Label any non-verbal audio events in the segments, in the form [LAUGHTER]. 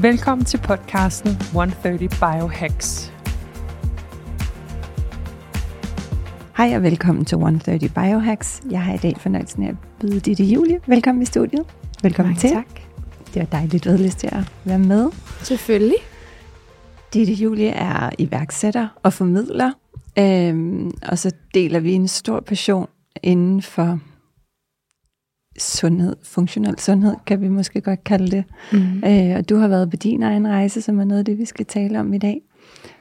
Velkommen til podcasten 130 Biohacks. Hej og velkommen til 130 Biohacks. Jeg har i dag fornøjelsen af at byde Ditte Julie. Velkommen i studiet. Velkommen Mange til. tak. Det var dejligt, du havde lyst til at være med. Selvfølgelig. Ditte Julie er iværksætter og formidler, øhm, og så deler vi en stor passion inden for sundhed, funktionel sundhed, kan vi måske godt kalde det. Mm. Øh, og du har været på din egen rejse, som er noget af det, vi skal tale om i dag.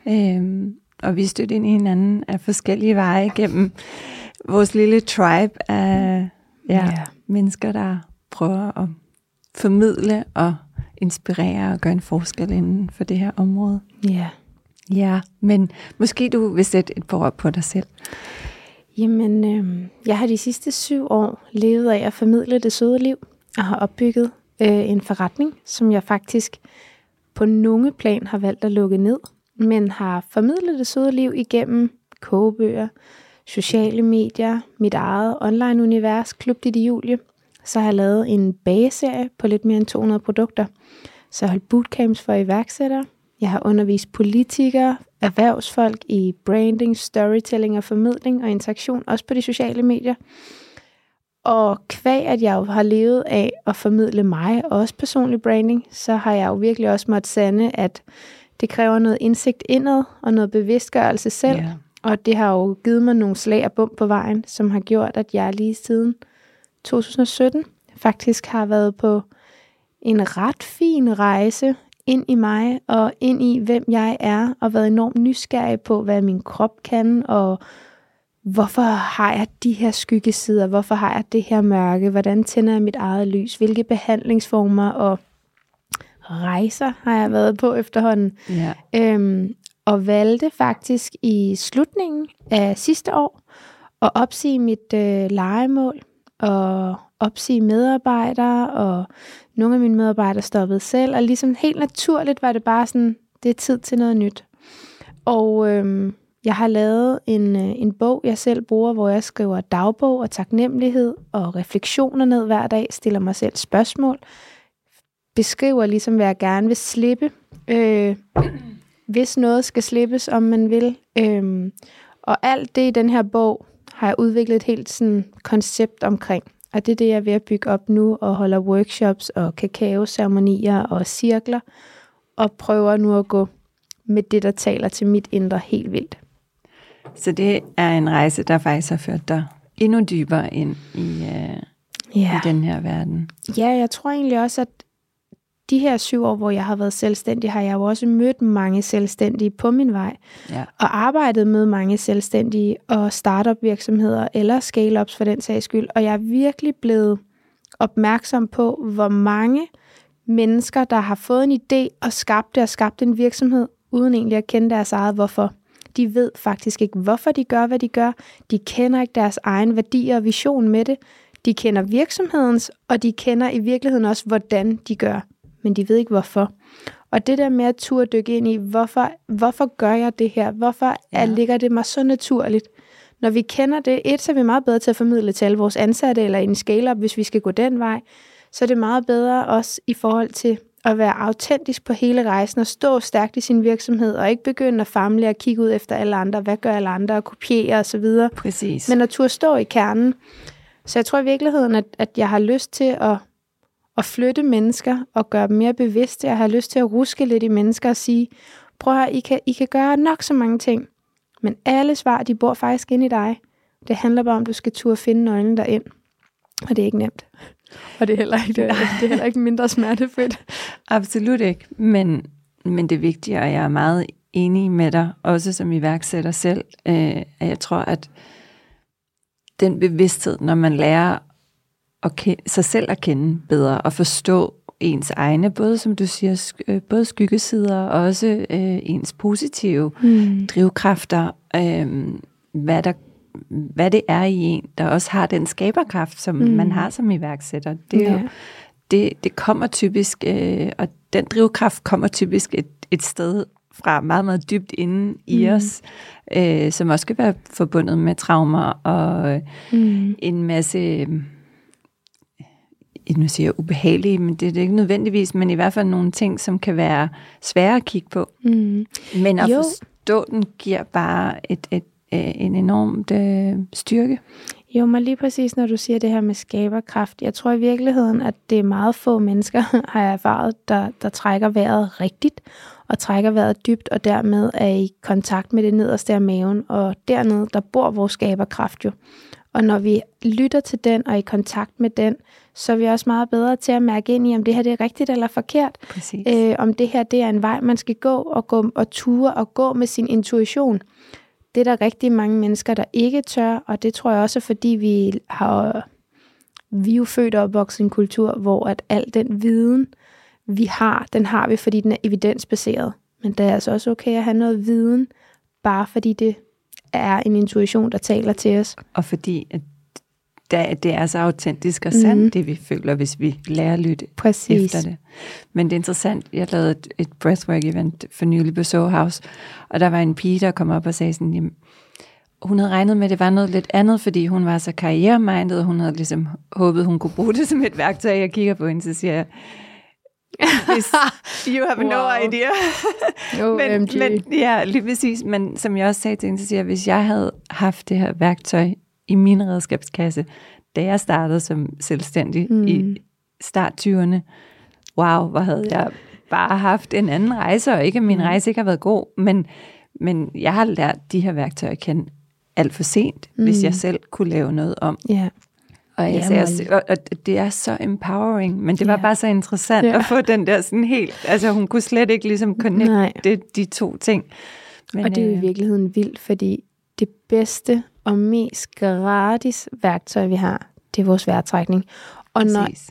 Øhm, og vi støtter ind i hinanden af forskellige veje gennem vores lille tribe af ja, Ja. mennesker, der prøver at formidle og inspirere og gøre en forskel inden for det her område. Ja. Ja, men måske du vil sætte et par ord på dig selv. Jamen, øh, jeg har de sidste syv år levet af at formidle det søde liv, og har opbygget øh, en forretning, som jeg faktisk på nogle plan har valgt at lukke ned, men har formidlet det søde liv igennem kogebøger, sociale medier, mit eget online-univers, Klub Ditte Julie. Så har jeg lavet en bageserie på lidt mere end 200 produkter. Så jeg har holdt bootcamps for iværksættere. Jeg har undervist politikere, erhvervsfolk i branding, storytelling og formidling og interaktion, også på de sociale medier. Og kvæg, at jeg jo har levet af at formidle mig, og også personlig branding, så har jeg jo virkelig også måttet sande, at det kræver noget indsigt indad og noget bevidstgørelse selv. Ja. Og det har jo givet mig nogle slag og bump på vejen, som har gjort, at jeg lige siden 2017 faktisk har været på en ret fin rejse ind i mig og ind i, hvem jeg er, og været enormt nysgerrig på, hvad min krop kan, og hvorfor har jeg de her skyggesider, hvorfor har jeg det her mørke, hvordan tænder jeg mit eget lys, hvilke behandlingsformer og rejser har jeg været på efterhånden. Ja. Øhm, og valgte faktisk i slutningen af sidste år at opsige mit øh, legemål og opsige medarbejdere, og nogle af mine medarbejdere stoppede selv, og ligesom helt naturligt var det bare sådan, det er tid til noget nyt. Og øhm, jeg har lavet en, øh, en bog, jeg selv bruger, hvor jeg skriver dagbog og taknemmelighed og refleksioner ned hver dag, stiller mig selv spørgsmål, beskriver ligesom, hvad jeg gerne vil slippe, øh, hvis noget skal slippes, om man vil. Øh, og alt det i den her bog har jeg udviklet et helt sådan, koncept omkring. Og det er det, jeg er ved at bygge op nu, og holder workshops og kakaoceremonier og cirkler, og prøver nu at gå med det, der taler til mit indre helt vildt. Så det er en rejse, der faktisk har ført dig endnu dybere ind i, uh, Ja. i den her verden. Ja, jeg tror egentlig også, at de her syv år, hvor jeg har været selvstændig, har jeg jo også mødt mange selvstændige på min vej, Ja. og arbejdet med mange selvstændige og startup virksomheder eller scale-ups for den sags skyld. Og jeg er virkelig blevet opmærksom på, hvor mange mennesker, der har fået en idé og skabt det og skabt en virksomhed, uden egentlig at kende deres eget hvorfor. De ved faktisk ikke, hvorfor de gør, hvad de gør. De kender ikke deres egen værdier og vision med det. De kender virksomhedens, og de kender i virkeligheden også, hvordan de gør. Men de ved ikke, hvorfor. Og det der med at turde dykke ind i, hvorfor, hvorfor gør jeg det her? Hvorfor Ja. ligger det mig så naturligt? Når vi kender det, et, så er vi meget bedre til at formidle til alle vores ansatte, eller en scale-up, hvis vi skal gå den vej. Så er det meget bedre også i forhold til at være autentisk på hele rejsen, og stå stærkt i sin virksomhed, og ikke begynde at famle og kigge ud efter alle andre, hvad gør alle andre, og kopiere osv. Præcis. Men at turde stå i kernen. Så jeg tror i virkeligheden, at, at jeg har lyst til at, at flytte mennesker og gøre dem mere bevidste. Jeg har lyst til at ruske lidt i mennesker og sige, prøv at I kan, I kan gøre nok så mange ting, men alle svar, de bor faktisk inde i dig. Det handler bare om, at du skal turde finde nøglen derind. Og det er ikke nemt. Og det er heller ikke, det er heller ikke mindre smertefrit. [LAUGHS] Absolut ikke, men, men det er vigtigt, og jeg er meget enig med dig, også som iværksætter selv, øh, at jeg tror, at den bevidsthed, når man lærer at kende, sig selv at kende bedre, og forstå, ens egne, både som du siger, sk- øh, både skyggesider og også øh, ens positive Mm. drivkræfter, øh, hvad, der, hvad det er i en, der også har den skaberkraft, som Mm. man har som iværksætter. Det, Ja. jo, det, det kommer typisk, øh, og den drivkraft kommer typisk et, et sted fra meget, meget dybt inde i Mm. os, øh, som også kan være forbundet med traumer og øh, Mm. en masse, øh, nu siger ubehagelige, men det er det ikke nødvendigvis, men i hvert fald nogle ting, som kan være svære at kigge på. Mm. Men at Jo. forstå den giver bare et, et, øh, en enormt øh, styrke. Jo, men lige præcis, når du siger det her med skaberkraft. Jeg tror i virkeligheden, at det er meget få mennesker, [LAUGHS] har jeg erfaret, der, der trækker vejret rigtigt, og trækker vejret dybt, og dermed er i kontakt med det nederste af maven. Og dernede, der bor vores skaberkraft jo. Og når vi lytter til den og er i kontakt med den, så er vi også meget bedre til at mærke ind i, om det her det er rigtigt eller forkert. Præcis. øh, om det her det er en vej, man skal gå og gå og ture og gå med sin intuition. Det er der rigtig mange mennesker, der ikke tør, og det tror jeg også fordi vi har vi er jo født og opvokset i en kultur, hvor at al den viden, vi har, den har vi, fordi den er evidensbaseret. Men det er altså også okay at have noget viden, bare fordi det er en intuition, der taler til os. Og fordi at der, det er så autentisk og sandt, mm. det vi føler, hvis vi lærer at lytte Præcis. efter det. Men det er interessant, jeg lavede et, et breathwork-event for nylig på Soho House, og der var en pige, der kom op og sagde sådan, jamen, hun havde regnet med, at det var noget lidt andet, fordi hun var så karrieremindet, og hun havde ligesom håbet, hun kunne bruge det som et værktøj. Jeg kigger på hende, så siger jeg, Hvis [LAUGHS] you have wow. no idea. [LAUGHS] men, men, ja, lige præcis. Men som jeg også sagde til hende, så siger jeg, hvis jeg havde haft det her værktøj i min redskabskasse, da jeg startede som selvstændig mm. i start 20'erne, wow, hvor havde jeg bare haft en anden rejse, og ikke at min mm. rejse ikke har været god, men, men jeg har lært de her værktøjer at kende alt for sent, mm. hvis jeg selv kunne lave noget om. Ja. Og, jeg Ja, sagde, og, og det er så empowering, men det var Ja. bare så interessant Ja. at få den der sådan helt, altså hun kunne slet ikke ligesom connecte Nej. de to ting. Men, Og det er jo i øh, virkeligheden vildt, fordi det bedste og mest gratis værktøj, vi har, det er vores vejrtrækning. Og når præcis.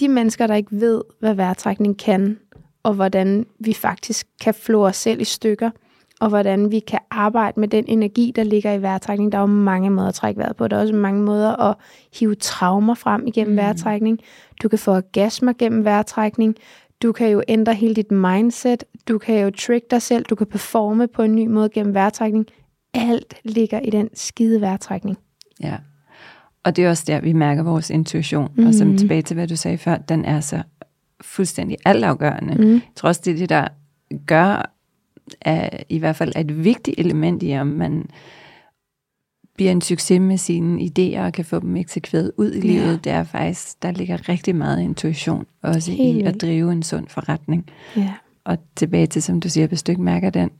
de mennesker, der ikke ved, hvad vejrtrækning kan, og hvordan vi faktisk kan flå os selv i stykker, og hvordan vi kan arbejde med den energi, der ligger i vejrtrækning. Der er jo mange måder at trække vejret på. Der er også mange måder at hive traumer frem igennem mm. vejrtrækning. Du kan få orgasmer gennem vejrtrækning. Du kan jo ændre hele dit mindset. Du kan jo trick dig selv. Du kan performe på en ny måde gennem vejrtrækning. Alt ligger i den skide vejrtrækning. Ja. Og det er også der, vi mærker vores intuition. Mm. Og som tilbage til, hvad du sagde før, den er så fuldstændig altafgørende. Mm. Jeg tror også, det er det, der gør, er, i hvert fald er et vigtigt element i, om man bliver en succes med sine idéer og kan få dem eksekveret ud i Ja. livet. Det er faktisk, der ligger rigtig meget intuition også Helt i at drive en sund forretning. Ja, Og tilbage til, som du siger, hvis du ikke mærker den,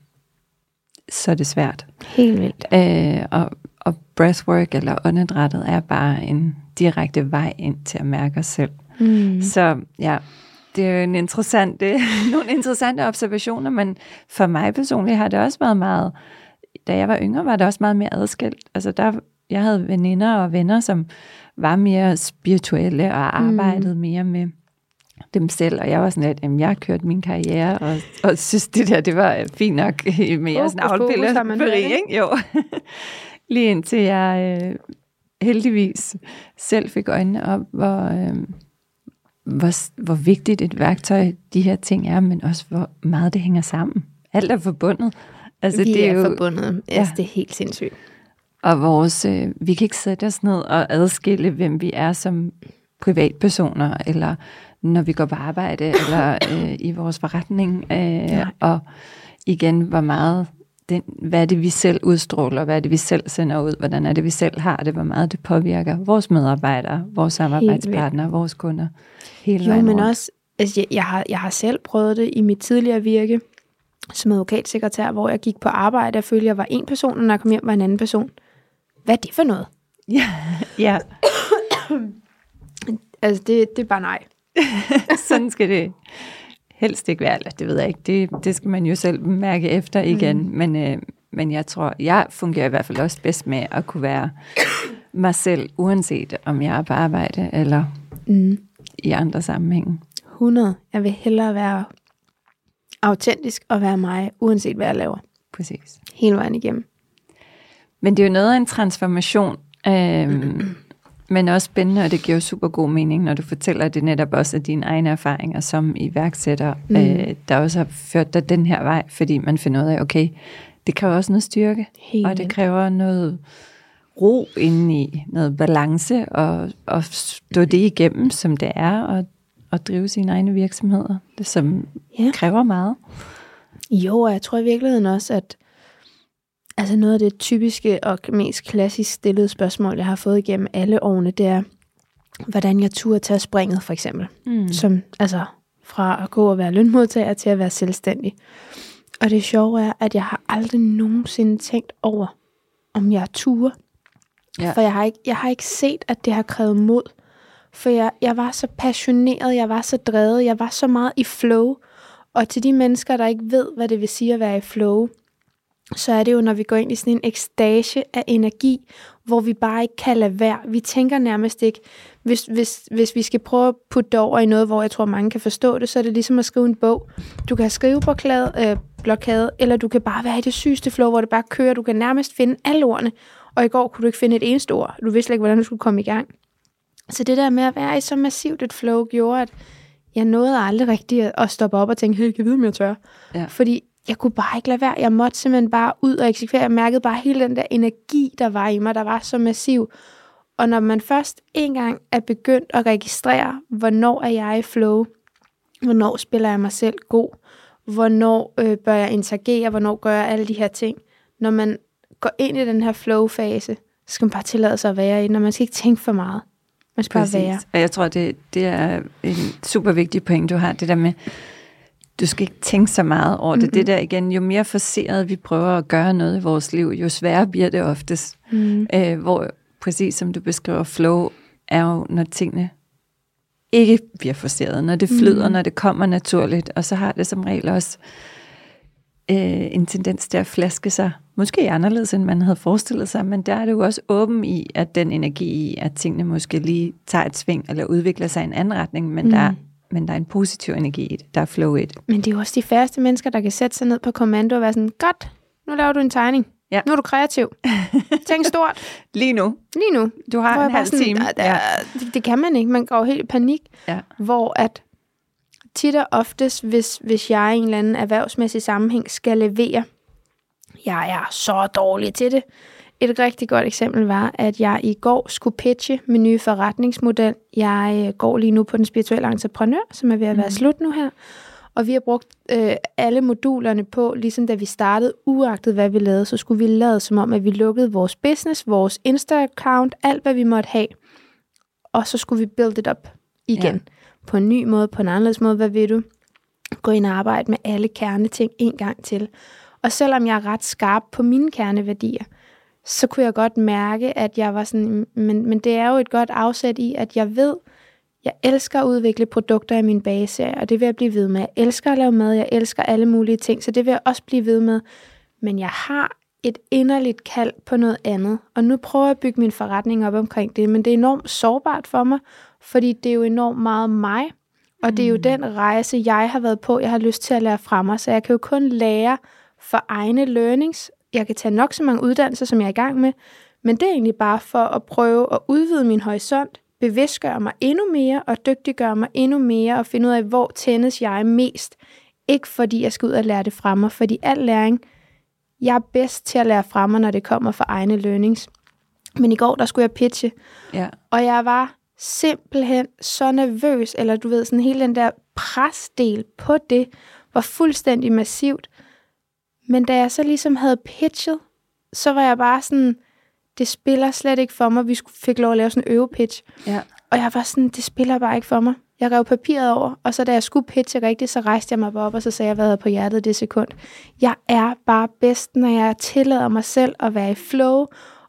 så er det svært. helt vildt. Øh, og, og breathwork eller åndedrættet er bare en direkte vej ind til at mærke os selv. Mm. Så ja, det er jo en interessant, det, [LAUGHS] nogle interessante observationer, men for mig personligt har det også været meget, da jeg var yngre, var det også meget mere adskilt. Altså der, jeg havde veninder og venner, som var mere spirituelle og arbejdede mm. mere med dem selv, og jeg var sådan lidt, jamen jeg har kørt min karriere, og, og synes det der, det var fint nok [LAUGHS] har man hørt, afpilleri, ikke? Jo. [LAUGHS] Lige indtil jeg øh, heldigvis selv fik øjnene op, hvor, øh, hvor, hvor vigtigt et værktøj de her ting er, men også hvor meget det hænger sammen. Alt er forbundet. Altså, vi det er, er jo, forbundet. Altså, Ja. det er helt sindssygt. og vores, øh, vi kan ikke sætte os ned og adskille, hvem vi er som privatpersoner, eller når vi går på arbejde, [LAUGHS] eller øh, i vores forretning. Øh, Nej. og igen, hvor meget, den, hvad er det, vi selv udstråler, hvad er det, vi selv sender ud, hvordan er det, vi selv har det, hvor meget det påvirker vores medarbejdere, vores samarbejdspartnere, vores kunder, hele Jo, men rundt. også, altså, jeg, jeg, har, jeg har selv prøvet det i mit tidligere virke som advokatsekretær, hvor jeg gik på arbejde og følte, at jeg var en person, og når jeg kom hjem, var en anden person. Hvad er det for noget? Ja, ja. [COUGHS] Altså, det, det er bare nej. [LAUGHS] sådan skal det helst ikke være. Eller det ved jeg ikke. Det, det skal man jo selv mærke efter igen. Mm. Men, øh, men jeg tror, jeg fungerer i hvert fald også bedst med at kunne være mig selv, uanset om jeg er på arbejde eller Mm. i andre sammenhænge. 100. Jeg vil hellere være autentisk og være mig, uanset hvad jeg laver. Præcis. Hele vejen igennem. Men det er jo noget af en transformation, øhm, [CLEARS THROAT] men også spændende, og det giver jo super god mening, når du fortæller, at det netop også er dine egne erfaringer som iværksætter, mm. øh, der også har ført dig den her vej, fordi man finder ud af, okay, det kræver også noget styrke, Helt og det kræver noget ro indeni, noget balance, og, og stå det igennem, som det er, og, og drive sine egne virksomheder, det som Ja. kræver meget. Jo, og jeg tror i virkeligheden også, at altså noget af det typiske og mest klassisk stillede spørgsmål, jeg har fået igennem alle årene, det er, hvordan jeg turde tage springet, for eksempel. Mm. Som, altså, fra at gå og være lønmodtager til at være selvstændig. Og det sjove er, at jeg har aldrig nogensinde tænkt over, om jeg turde. Ja. For jeg har, ikke, jeg har ikke set, at det har krævet mod. For jeg, jeg var så passioneret, jeg var så drevet, jeg var så meget i flow. Og til de mennesker, der ikke ved, hvad det vil sige at være i flow, så er det jo, når vi går ind i sådan en ekstase af energi, hvor vi bare ikke kan lade være. Vi tænker nærmest ikke, hvis, hvis, hvis vi skal prøve at putte det over i noget, hvor jeg tror, mange kan forstå det, så er det ligesom at skrive en bog. Du kan skrive blokade, øh, blokade eller du kan bare være i det sygeste flow, hvor det bare kører. Du kan nærmest finde alle ordene. Og i går kunne du ikke finde et eneste ord. Du vidste slet ikke, hvordan du skulle komme i gang. Så det der med at være i så massivt et flow, gjorde, at jeg nåede aldrig rigtigt at- at stoppe op og tænke, hey, kan jeg vide, om jeg tør? Ja. Fordi jeg kunne bare ikke lade være. Jeg måtte simpelthen bare ud og eksekvere. Jeg mærkede bare hele den der energi, der var i mig, der var så massiv. Og når man først en gang er begyndt at registrere, hvornår er jeg i flow, hvornår spiller jeg mig selv god, hvornår øh, bør jeg interagere, hvornår gør jeg alle de her ting. Når man går ind i den her flow-fase, så skal man bare tillade sig at være i den, og man skal ikke tænke for meget. Man skal bare være. Og jeg tror, det, det er en super vigtig point, du har. Det der med, du skal ikke tænke så meget over det. Mm-hmm. Det der igen, jo mere forseret vi prøver at gøre noget i vores liv, jo sværere bliver det oftest. Mm. Øh, hvor præcis som du beskriver, flow er jo, når tingene ikke bliver forseret, når det flyder, mm. når det kommer naturligt, og så har det som regel også øh, en tendens til at flaske sig, måske anderledes, end man havde forestillet sig, men der er det jo også åben i, at den energi i, at tingene måske lige tager et sving, eller udvikler sig i en anden retning, men, mm. der, men der er en positiv energi i det, der er flow i det. Men det er jo også de færreste mennesker, der kan sætte sig ned på kommando og være sådan, godt, nu laver du en tegning. Ja. Nu er du kreativ. Tænk stort. [LAUGHS] Lige nu, Lige nu. du har en halv sådan, time. "Ah, der, det, det kan man ikke. Man går helt i panik. Ja. Hvor at tit og oftest, hvis, hvis jeg i en eller anden erhvervsmæssig sammenhæng skal levere, jeg er så dårlig til det. Et rigtig godt eksempel var, at jeg i går skulle pitche min nye forretningsmodel. Jeg øh, går lige nu på den spirituelle entreprenør, som er ved at være Mhm. slut nu her. Og vi har brugt øh, alle modulerne på, ligesom da vi startede, uagtet hvad vi lavede, så skulle vi lade som om, at vi lukkede vores business, vores Insta-account, alt hvad vi måtte have. Og så skulle vi build it up igen. Ja. På en ny måde, på en anderledes måde, hvad ved du? Gå ind og arbejde med alle kerneting en gang til. Og selvom jeg er ret skarp på mine kerneværdier, så kunne jeg godt mærke, at jeg var sådan, men, men det er jo et godt afsæt i, at jeg ved, jeg elsker at udvikle produkter i min bageserie, og det vil jeg blive ved med. Jeg elsker at lave mad, jeg elsker alle mulige ting, så det vil jeg også blive ved med. Men jeg har et inderligt kald på noget andet, og nu prøver jeg at bygge min forretning op omkring det, men det er enormt sårbart for mig, fordi det er jo enormt meget mig, og det er jo den rejse, jeg har været på, jeg har lyst til at lære fra mig, så jeg kan jo kun lære for egne learnings. Jeg kan tage nok så mange uddannelser, som jeg er i gang med, men det er egentlig bare for at prøve at udvide min horisont, bevidstgøre mig endnu mere og dygtiggøre mig endnu mere og finde ud af, hvor tændes jeg mest. Ikke fordi jeg skal ud og lære det fra mig, fordi al læring, jeg er bedst til at lære fra mig, når det kommer fra egne learnings. Men i går, der skulle jeg pitche, Ja. og jeg var simpelthen så nervøs, eller du ved, sådan hele den der presdel på det, var fuldstændig massivt. Men da jeg så ligesom havde pitchet, så var jeg bare sådan, det spiller slet ikke for mig. Vi skulle- fik lov at lave sådan en øvepitch. Ja. Og jeg var sådan, det spiller bare ikke for mig. Jeg rev papiret over, og så da jeg skulle pitche rigtigt, så rejste jeg mig bare op, og så sagde jeg, hvad jeg havde på hjertet det sekund. Jeg er bare bedst, når jeg tillader mig selv at være i flow,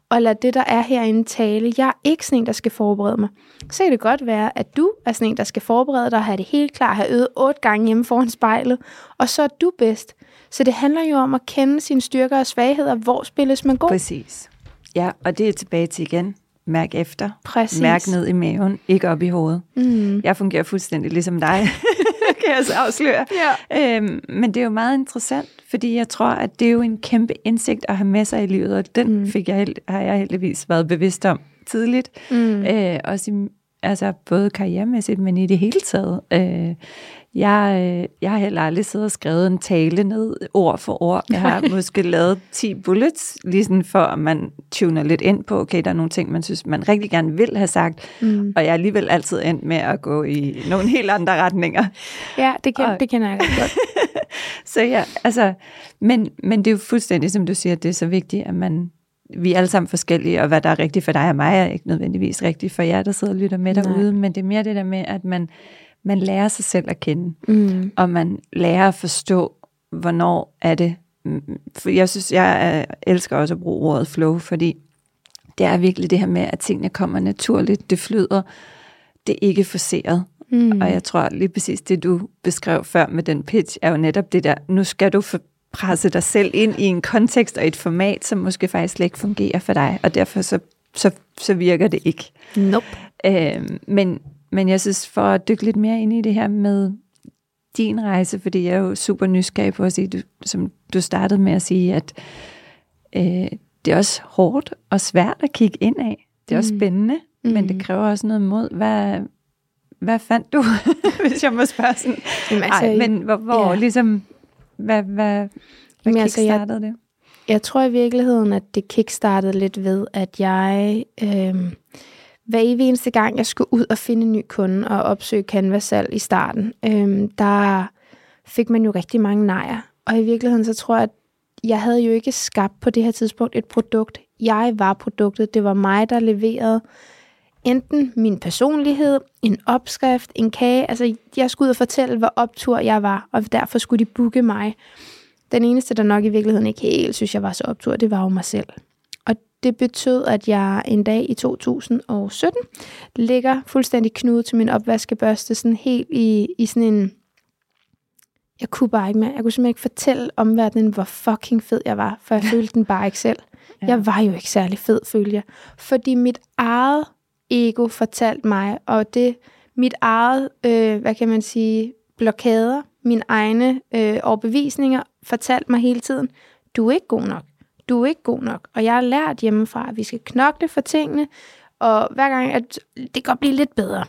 og lade det, der er herinde, tale. Jeg er ikke sådan en, der skal forberede mig. Så kan det godt være, at du er sådan en, der skal forberede dig, og have det helt klar, have øvet otte gange hjemme foran spejlet, og så er du bedst. Så det handler jo om at kende sine styrker og svagheder. Hvor spilles man god? Præcis. Ja, og det er tilbage til igen. Mærk efter. Præcis. Mærk ned i maven, ikke op i hovedet. Mm. Jeg fungerer fuldstændig ligesom dig. [LAUGHS] jeg så afsløre. Ja. Øhm, men det er jo meget interessant, fordi jeg tror, at det er jo en kæmpe indsigt at have med sig i livet, og den Mm. fik jeg, har jeg heldigvis været bevidst om tidligt. Mm. Øh, også i, altså både karrieremæssigt, men i det hele taget. Øh, jeg, øh, jeg har heller aldrig siddet og skrevet en tale ned, ord for ord. Jeg har måske lavet 10 bullets, lige sådan for at man tuner lidt ind på, okay, der er nogle ting, man synes, man rigtig gerne vil have sagt, Mm. og jeg er alligevel altid endt med at gå i nogle helt andre retninger. Ja, det, kender, Og- det kender jeg godt. [LAUGHS] Så ja, altså, men, men det er jo fuldstændig, som du siger, det er så vigtigt, at man, vi er alle sammen forskellige, og hvad der er rigtigt for dig og mig, er ikke nødvendigvis rigtigt for jer, der sidder og lytter med Nej. derude, men det er mere det der med, at man, man lærer sig selv at kende, Mm. og man lærer at forstå, hvornår er det. mm, For jeg synes, jeg er- elsker også at bruge ordet flow, fordi det er virkelig det her med, at tingene kommer naturligt, det flyder, det er ikke forceret. Mm. Og jeg tror lige præcis det, du beskrev før med den pitch, er jo netop det der, nu skal du for- presse dig selv ind i en kontekst og et format, som måske faktisk slet ikke fungerer for dig, og derfor så, så, så virker det ikke. Nope. Øh, men, men jeg synes, for at dykke lidt mere ind i det her med din rejse, fordi jeg er jo super nysgerrig på at sige, du, som du startede med at sige, at øh, det er også hårdt og svært at kigge ind af. Det er også Mm. spændende, mm. men Mm. det kræver også noget mod. Hvad, hvad fandt du, [LAUGHS] hvis jeg må spørge sådan? Jamen, altså, Ej, men hvor, hvor ja. ligesom, hvad, hvad, hvad Jamen, altså, jeg- kickstartede det? Jeg tror i virkeligheden, at det kickstartede lidt ved, at jeg øh, hver evig eneste gang, jeg skulle ud og finde en ny kunde og opsøge Canvas-salg i starten, øhm, der fik man jo rigtig mange nejer. Og i virkeligheden, så tror jeg, at jeg havde jo ikke skabt på det her tidspunkt et produkt. Jeg var produktet. Det var mig, der leverede enten min personlighed, en opskrift, en kage. Altså, jeg skulle ud og fortælle, hvor optur jeg var, og derfor skulle de booke mig. Den eneste, der nok i virkeligheden ikke helt synes, jeg var så optur, det var jo mig selv. Det betød, at jeg en dag i 2017 ligger fuldstændig knudet til min opvaskebørste, sådan helt i, i sådan en... Jeg kunne bare ikke mere. Jeg kunne simpelthen ikke fortælle omverdenen, hvor fucking fed jeg var, for jeg [LAUGHS] følte den bare ikke selv. Ja. Jeg var jo ikke særlig fed, følte jeg. Fordi mit eget ego fortalte mig, og det mit eget, øh, hvad kan man sige, blokader, mine egne øh, overbevisninger, fortalte mig hele tiden, du er ikke god nok. Du er ikke god nok. Og jeg har lært hjemmefra, at vi skal knokle for tingene, og hver gang, at det kan godt blive lidt bedre.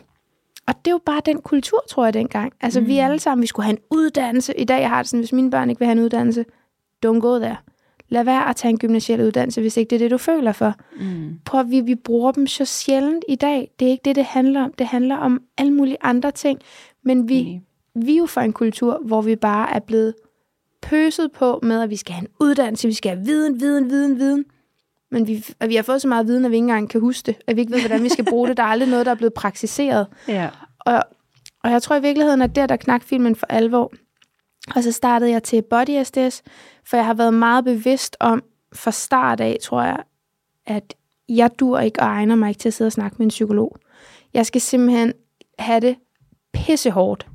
Og det er jo bare den kultur, tror jeg, dengang. Altså, mm. vi alle sammen, vi skulle have en uddannelse. I dag jeg har det sådan, hvis mine børn ikke vil have en uddannelse, don't go there. Lad være at tage en gymnasiel uddannelse, hvis ikke det er det, du føler for. Mm. Prøv at vi, vi bruger dem så sjældent i dag. Det er ikke det, det handler om. Det handler om alle mulige andre ting. Men vi, Enig. vi er jo fra en kultur, hvor vi bare er blevet pøset på med, at vi skal have en uddannelse, vi skal have viden, viden, viden, viden. Men vi, at vi har fået så meget viden, at vi ikke engang kan huske det. At vi ikke ved, hvordan vi skal bruge det. Der er aldrig noget, der er blevet praktiseret. [LAUGHS] Ja. Og, og jeg tror i virkeligheden, at der, der knak filmen for alvor. Og så startede jeg til Body SDS, for jeg har været meget bevidst om, fra start af, tror jeg, at jeg dur ikke og egner mig ikke til at sidde og snakke med en psykolog. Jeg skal simpelthen have det pissehårdt.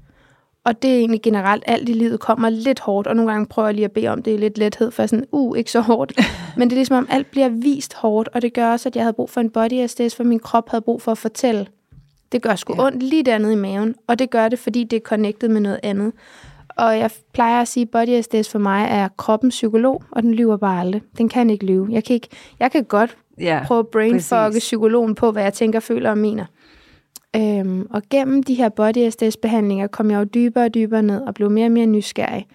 Og det er egentlig generelt, alt i livet kommer lidt hårdt, og nogle gange prøver jeg lige at bede om det i lidt lethed, for sådan, uh, ikke så hårdt. [LAUGHS] Men det er ligesom om, alt bliver vist hårdt, og det gør også, at jeg havde brug for en body SDS, for min krop havde brug for at fortælle. Det gør sgu Ja. ondt lige dernede i maven, og det gør det, fordi det er connected med noget andet. Og jeg plejer at sige, at body SDS for mig er kroppens psykolog, og den lyver bare aldrig. Den kan ikke lyve. Jeg kan, ikke, jeg kan godt ja. prøve at præcis. psykologen på, hvad jeg tænker, føler og mener. Øhm, og gennem de her body SDS behandlinger kom jeg jo dybere og dybere ned og blev mere og mere nysgerrig.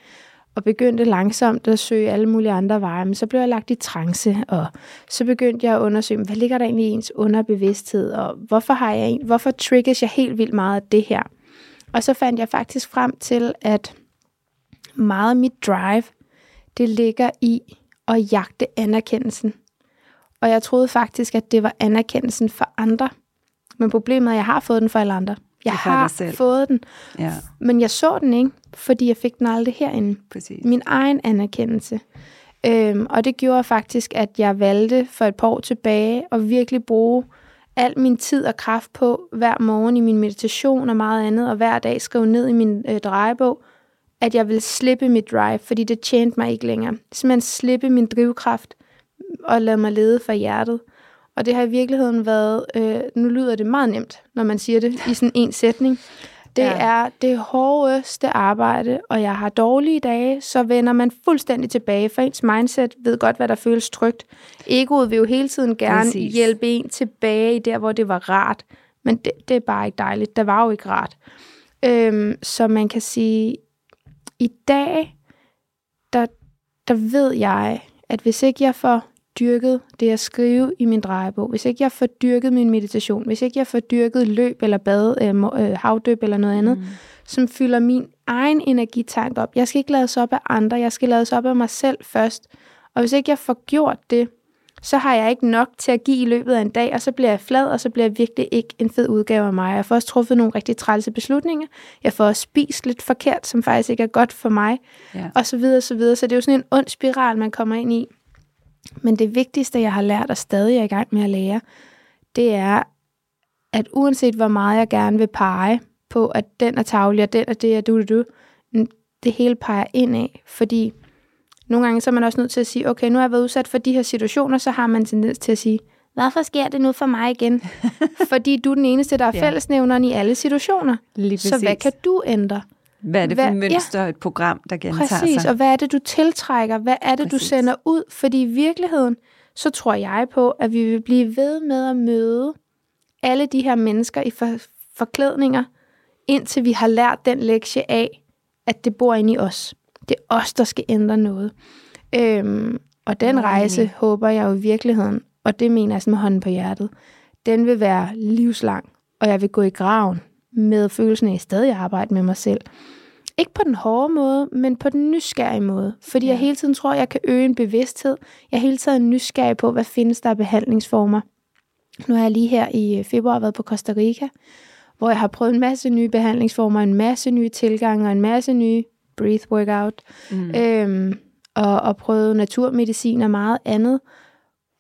Og begyndte langsomt at søge alle mulige andre veje. Men så blev jeg lagt i trance, og så begyndte jeg at undersøge, hvad ligger der egentlig i ens underbevidsthed, og hvorfor har jeg hvorfor triggers jeg helt vildt meget af det her? Og så fandt jeg faktisk frem til, at meget af mit drive, det ligger i at jagte anerkendelsen. Og jeg troede faktisk, at det var anerkendelsen for andre. Men problemet er, at jeg har fået den for alle andre. Jeg har fået den, Ja, men jeg så den ikke, fordi jeg fik den aldrig herinde. præcis. Min egen anerkendelse. Øhm, og det gjorde faktisk, at jeg valgte for et par år tilbage at virkelig bruge al min tid og kraft på hver morgen i min meditation og meget andet, og hver dag skrive ned i min øh, drejebog, at jeg vil slippe mit drive, fordi det tjente mig ikke længere. Simpelthen slippe min drivkraft og lade mig lede fra hjertet. Og det har i virkeligheden været, øh, nu lyder det meget nemt, når man siger det i sådan en sætning, Det Ja. er det hårdeste arbejde, og jeg har dårlige dage, så vender man fuldstændig tilbage, for ens mindset ved godt, hvad der føles trygt. Egoet vil jo hele tiden gerne Præcis. Hjælpe en tilbage i der, hvor det var rart, men det, det er bare ikke dejligt. Det var jo ikke rart. Øhm, så man kan sige, i dag, der, der ved jeg, at hvis ikke jeg får dyrket det at skrive i min drejebog, hvis ikke jeg får dyrket min meditation, hvis ikke jeg får dyrket løb eller bad, øh, øh, havdøb eller noget andet, mm. som fylder min egen energitank op. Jeg skal ikke lades op af andre, jeg skal lades op af mig selv først. Og hvis ikke jeg får gjort det, så har jeg ikke nok til at give i løbet af en dag, og så bliver jeg flad, og så bliver jeg virkelig ikke en fed udgave af mig. Jeg får også truffet nogle rigtig trælse beslutninger. Jeg får også spist lidt forkert, som faktisk ikke er godt for mig, Ja. og så videre, så videre. Så det er jo sådan en ond spiral, man kommer ind i. Men det vigtigste, jeg har lært, og stadig er i gang med at lære, det er, at uanset hvor meget jeg gerne vil pege på, at den er tavlig, og den er det, og du, du, du, det hele peger ind af, fordi nogle gange så er man også nødt til at sige, okay, nu har jeg været udsat for de her situationer, så har man tendens til at sige, hvorfor sker det nu for mig igen? [LAUGHS] fordi du er den eneste, der er fællesnævneren i alle situationer. Så hvad kan du ændre? Hvad er det for hvad- et mønster, et program, der gentager Præcis, sig? og hvad er det, du tiltrækker? Hvad er det, Præcis. du sender ud? Fordi i virkeligheden, så tror jeg på, at vi vil blive ved med at møde alle de her mennesker i for, forklædninger, indtil vi har lært den lektie af, at det bor inde i os. Det er os, der skal ændre noget. Øhm, og den Meget rejse håber jeg jo i virkeligheden, og det mener jeg sådan med hånden på hjertet, den vil være livslang, og jeg vil gå i graven med følelsen af at stadig arbejde med mig selv. Ikke på den hårde måde, men på den nysgerrige måde. Fordi ja. jeg hele tiden tror, jeg kan øge en bevidsthed. Jeg er hele tiden nysgerrig på, hvad findes der af behandlingsformer. Nu har jeg lige her i øh, februar været på Costa Rica, hvor jeg har prøvet en masse nye behandlingsformer, en masse nye tilgange og en masse nye breath workout. Mm. Øhm, og, og prøvet naturmedicin og meget andet.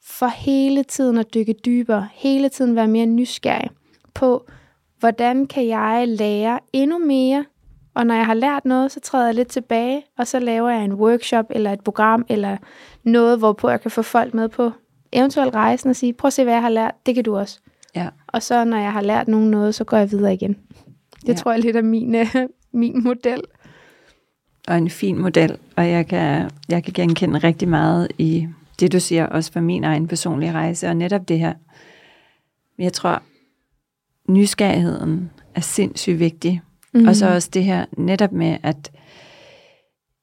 For hele tiden at dykke dybere. Hele tiden være mere nysgerrig på, hvordan kan jeg lære endnu mere. Og når jeg har lært noget, så træder jeg lidt tilbage, og så laver jeg en workshop eller et program, eller noget, hvorpå jeg kan få folk med på eventuelt rejsen og sige, prøv at se, hvad jeg har lært, det kan du også. Ja. Og så når jeg har lært nogen noget, så går jeg videre igen. Det Ja. tror jeg lidt er min, øh, min model. og en fin model, og jeg kan, jeg kan genkende rigtig meget i det, du siger, også for min egen personlige rejse, og netop det her. Jeg tror, nysgerrigheden er sindssygt vigtig, mm. og så også det her netop med, at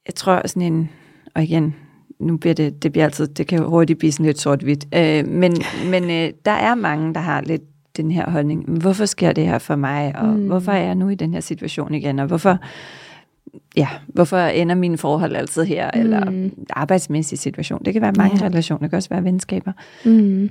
jeg tror sådan en, og igen, nu bliver det, det bliver altid, det kan hurtigt blive sådan lidt sort-hvidt, øh, men, [LAUGHS] men øh, der er mange, der har lidt den her holdning, "Men hvorfor sker det her for mig, og mm. hvorfor er jeg nu i den her situation igen, og hvorfor, ja, hvorfor ender mine forhold altid her, mm. eller arbejdsmæssig situation. Det kan være mange. Ja. relationer, det kan også være venskaber. Mm.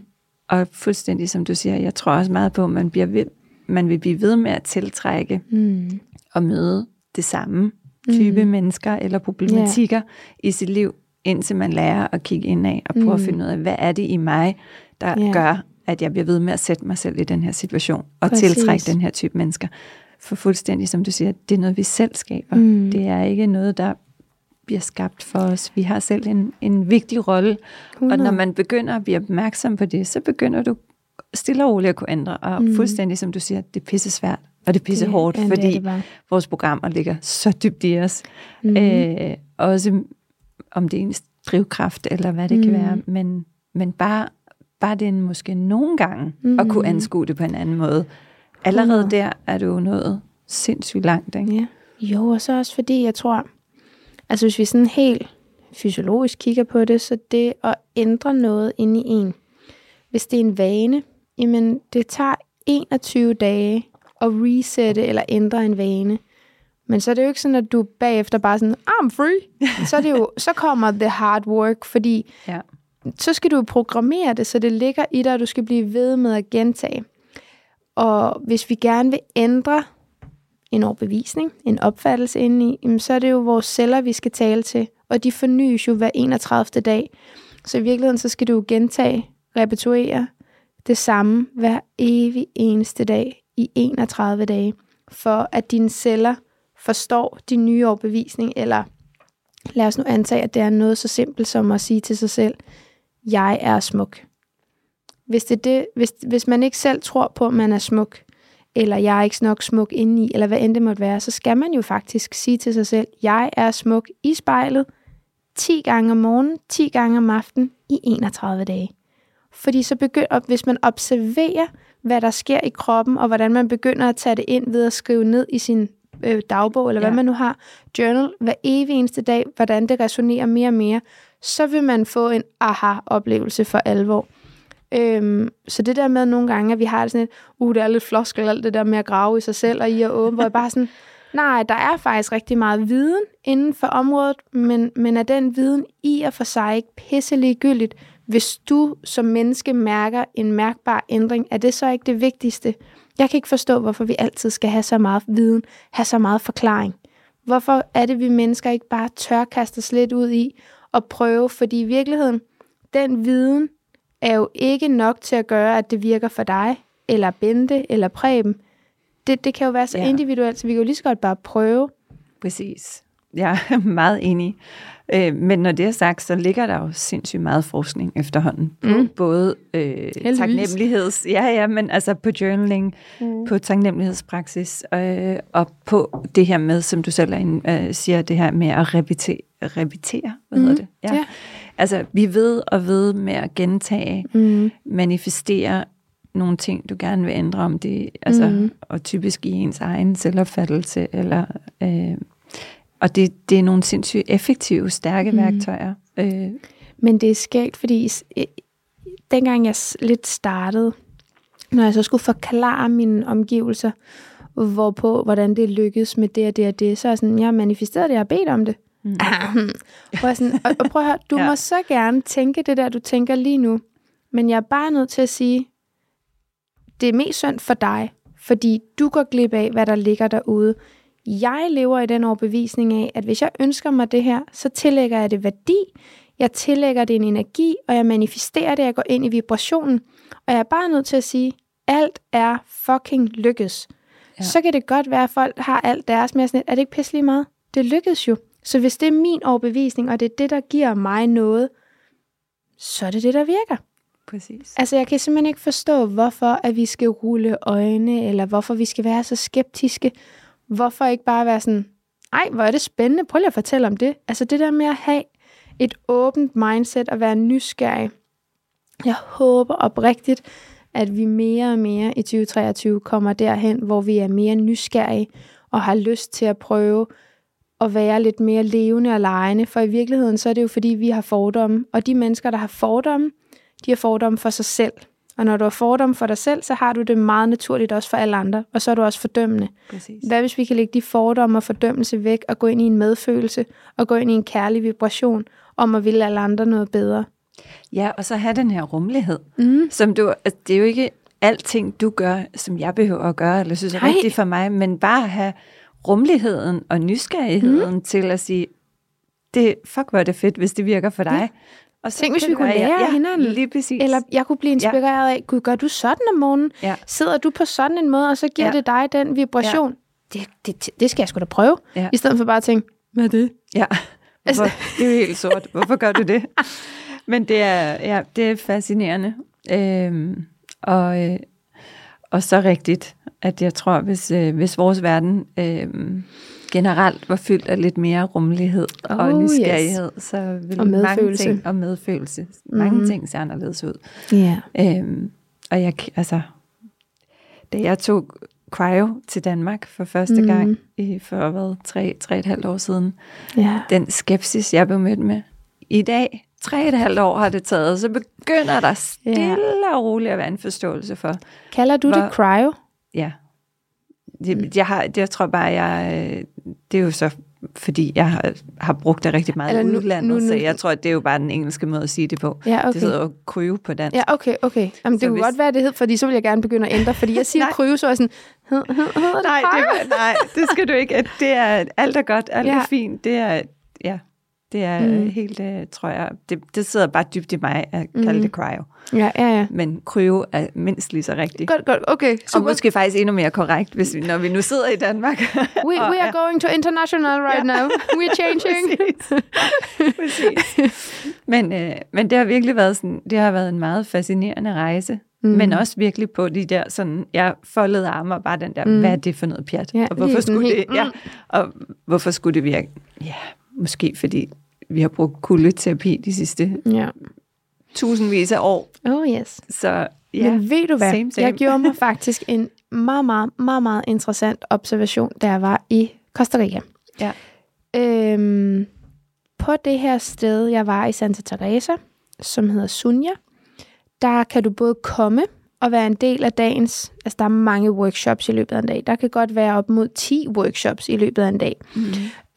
Og fuldstændig som du siger, jeg tror også meget på, at man, bliver ved, man vil blive ved med at tiltrække Mm. og møde det samme type mm. mennesker eller problematikker i sit liv, indtil man lærer at kigge indad og prøve mm. at finde ud af, hvad er det i mig, der Ja. gør, at jeg bliver ved med at sætte mig selv i den her situation og Præcis. tiltrække den her type mennesker. For fuldstændig som du siger, det er noget, vi selv skaber. Mm. Det er ikke noget, der bliver skabt for os. Vi har selv en, en vigtig rolle, og 100. når man begynder at blive opmærksom på det, så begynder du stille og roligt at kunne ændre. Og mm. fuldstændig som du siger, det er pisse svært, og det er pisse hårdt, ja, det fordi det bare. vores programmer ligger så dybt i os. Mhm. Mm. Øh, også om det er en drivkraft, eller hvad det mm. kan være. Men, men bare, bare det måske nogle gange, mm. at kunne anskue det på en anden måde. Allerede Mhm. der er du nået sindssygt langt. Ikke? Ja. Jo, og så også fordi, jeg tror, altså hvis vi sådan helt fysiologisk kigger på det, så det at ændre noget inde i en, hvis det er en vane, jamen det tager 21 dage at resette eller ændre en vane. Men så er det jo ikke sådan, at du bagefter bare sådan, I'm free. Så, er det jo, så kommer the hard work, fordi Ja. så skal du programmere det, så det ligger i dig, og du skal blive ved med at gentage. Og hvis vi gerne vil ændre en overbevisning, en opfattelse indeni, jamen så er det jo vores celler, vi skal tale til, og de fornyes jo hver 31. dag. Så i virkeligheden, så skal du jo gentage, repetuere det samme hver evig eneste dag i 31 dage, for at dine celler forstår din nye overbevisning, eller lad os nu antage, at det er noget så simpelt som at sige til sig selv, jeg er smuk. Hvis, det er det, hvis, hvis man ikke selv tror på, at man er smuk, eller jeg er ikke nok smuk indeni, eller hvad end det måtte være, så skal man jo faktisk sige til sig selv, jeg er smuk i spejlet 10 gange om morgenen, 10 gange om aftenen i 31 dage. Fordi så begynder, hvis man observerer, hvad der sker i kroppen, og hvordan man begynder at tage det ind ved at skrive ned i sin øh, dagbog, eller ja. hvad man nu har, journal, hver evig eneste dag, hvordan det resonerer mere og mere, så vil man få en aha-oplevelse for alvor. Øhm, så det der med nogle gange, at vi har det sådan et, uh, det er lidt floskel, alt det der med at grave i sig selv og i at åbne, hvor jeg bare sådan, [LAUGHS] nej, der er faktisk rigtig meget viden inden for området, men, men er den viden i og for sig ikke pisselig ligegyldigt, hvis du som menneske mærker en mærkbar ændring, er det så ikke det vigtigste? Jeg kan ikke forstå, hvorfor vi altid skal have så meget viden, have så meget forklaring. Hvorfor er det, vi mennesker ikke bare tør kaste os lidt ud i og prøve? Fordi i virkeligheden, den viden er jo ikke nok til at gøre, at det virker for dig, eller Bente, eller Preben. Det, det kan jo være så ja. individuelt, så vi kan jo lige så godt bare prøve. Præcis. Jeg er [LAUGHS] meget enig. Øh, men når det er sagt, så ligger der jo sindssygt meget forskning efterhånden på mm. både øh, taknemmeligheds, ja ja, men altså på journaling, mm. på taknemmelighedspraksis øh, og på det her med, som du selv er, øh, siger, det her med at repetere, repetere hvad mm. hedder det? Ja. ja. Altså vi ved og ved med at gentage, mm. manifestere nogle ting, du gerne vil ændre om det, altså, mm. og typisk i ens egen selvopfattelse eller øh, og det, det er nogle sindssygt effektive, stærke mm. værktøjer. Øh. Men det er skægt, fordi dengang jeg lidt startede, når jeg så skulle forklare mine omgivelser, hvorpå, hvordan det lykkedes med det og det og det, så er jeg sådan, jeg manifesterede det, jeg har bedt om det. Mm. prøv sådan, og, og prøv at høre, du [LAUGHS] ja. må så gerne tænke det der, du tænker lige nu, men jeg er bare nødt til at sige, det er mest synd for dig, fordi du går glip af, hvad der ligger derude. Jeg lever i den overbevisning af, at hvis jeg ønsker mig det her, så tillægger jeg det værdi, jeg tillægger det en energi, og jeg manifesterer det, jeg går ind i vibrationen. Og jeg er bare nødt til at sige, alt er fucking lykkes. Ja. Så kan det godt være, at folk har alt deres, men sådan, er det ikke pisselig meget? Det lykkes jo. Så hvis det er min overbevisning, og det er det, der giver mig noget, så er det det, der virker. Præcis. Altså, jeg kan simpelthen ikke forstå, hvorfor at vi skal rulle øjne, eller hvorfor vi skal være så skeptiske, Hvorfor ikke bare være sådan, ej, hvor er det spændende, prøv lige at fortælle om det. Altså det der med at have et åbent mindset og være nysgerrig. Jeg håber oprigtigt, at vi mere og mere i 2023 kommer derhen, hvor vi er mere nysgerrige og har lyst til at prøve at være lidt mere levende og lejende, for i virkeligheden så er det jo fordi, vi har fordomme, og de mennesker, der har fordomme, de har fordomme for sig selv. Og når du har fordom for dig selv, så har du det meget naturligt også for alle andre, og så er du også fordømmende. Præcis. Hvad hvis vi kan lægge de fordomme og fordømmelse væk, og gå ind i en medfølelse, og gå ind i en kærlig vibration, om at ville alle andre noget bedre? Ja, og så have den her rummelighed, mm. som du, altså, det er jo ikke alting, du gør, som jeg behøver at gøre, eller synes er Hej. rigtigt for mig, men bare have rummeligheden og nysgerrigheden mm. til at sige, det, fuck hvor er det fedt, hvis det virker for dig. Ja. Og så Tænk, hvis vi kunne lære ja, hinanden. Lige præcis. Eller jeg kunne blive inspireret ja. af, gud, gør du sådan om morgenen? Ja. Sidder du på sådan en måde, og så giver ja. det dig den vibration? Ja. Det, det, det skal jeg sgu da prøve. Ja. I stedet for bare at tænke, hvad er det? Ja, Hvorfor? det er jo helt sort. Hvorfor gør du det? [LAUGHS] Men det er, ja, det er fascinerende. Øhm, og, øh, og så rigtigt, at jeg tror, hvis, øh, hvis vores verden... Øh, generelt var fyldt af lidt mere rummelighed oh, og nysgerrighed, yes. så vil og mange ting og medfølelse, mm. mange mhm. ting ser anderledes ud. Yeah. Øhm, og jeg, altså, da jeg tog cryo til Danmark for første mm. gang i for hvad, tre, tre et halvt år siden, yeah. den skepsis, jeg blev mødt med i dag, tre et halvt år har det taget, så begynder der stille yeah. og roligt at være en forståelse for. Kalder du hvor, det cryo? Ja. Det, jeg, har, det, jeg tror bare, jeg, det er jo så, fordi jeg har, har brugt det rigtig meget i udlandet, nu, nu, så jeg tror, at det er jo bare den engelske måde at sige det på. Ja, okay. Det hedder jo kryve på dansk. Ja, okay, okay. Jamen, det kunne hvis... godt være, det hed, fordi så vil jeg gerne begynde at ændre, fordi jeg siger [LAUGHS] kryve, så er jeg sådan, hed, hed, nej, det, nej, det skal du ikke. Det er, alt er godt, alt ja. er fint. Det er, ja, det er mm. helt, uh, tror jeg, det, det sidder bare dybt i mig at kalde mm. det cryo. Ja, ja, ja. Men cryo er mindst lige så rigtigt. Godt, godt, okay. Super. Og måske faktisk endnu mere korrekt, hvis vi, når vi nu sidder i Danmark. We, we are going to international right ja. now. We are changing. [LAUGHS] Præcis. Præcis. Men, uh, men det har virkelig været sådan, det har været en meget fascinerende rejse. Mm. Men også virkelig på de der sådan, jeg foldede arme og bare den der, mm. hvad er det for noget pjat? Ja, og hvorfor skulle helt, det, ja, og hvorfor skulle det virke? Ja, måske fordi vi har brugt kuldeterapi de sidste ja. tusindvis af år. Oh yes. Så ja, Men ved du hvad? Same, same. Jeg gjorde mig [LAUGHS] faktisk en meget, meget, meget, meget interessant observation, da jeg var i Costa Rica. Ja. Øhm, på det her sted, jeg var i Santa Teresa, som hedder Sunja, der kan du både komme og være en del af dagens, altså der er mange workshops i løbet af en dag. Der kan godt være op mod 10 workshops i løbet af en dag. Mm.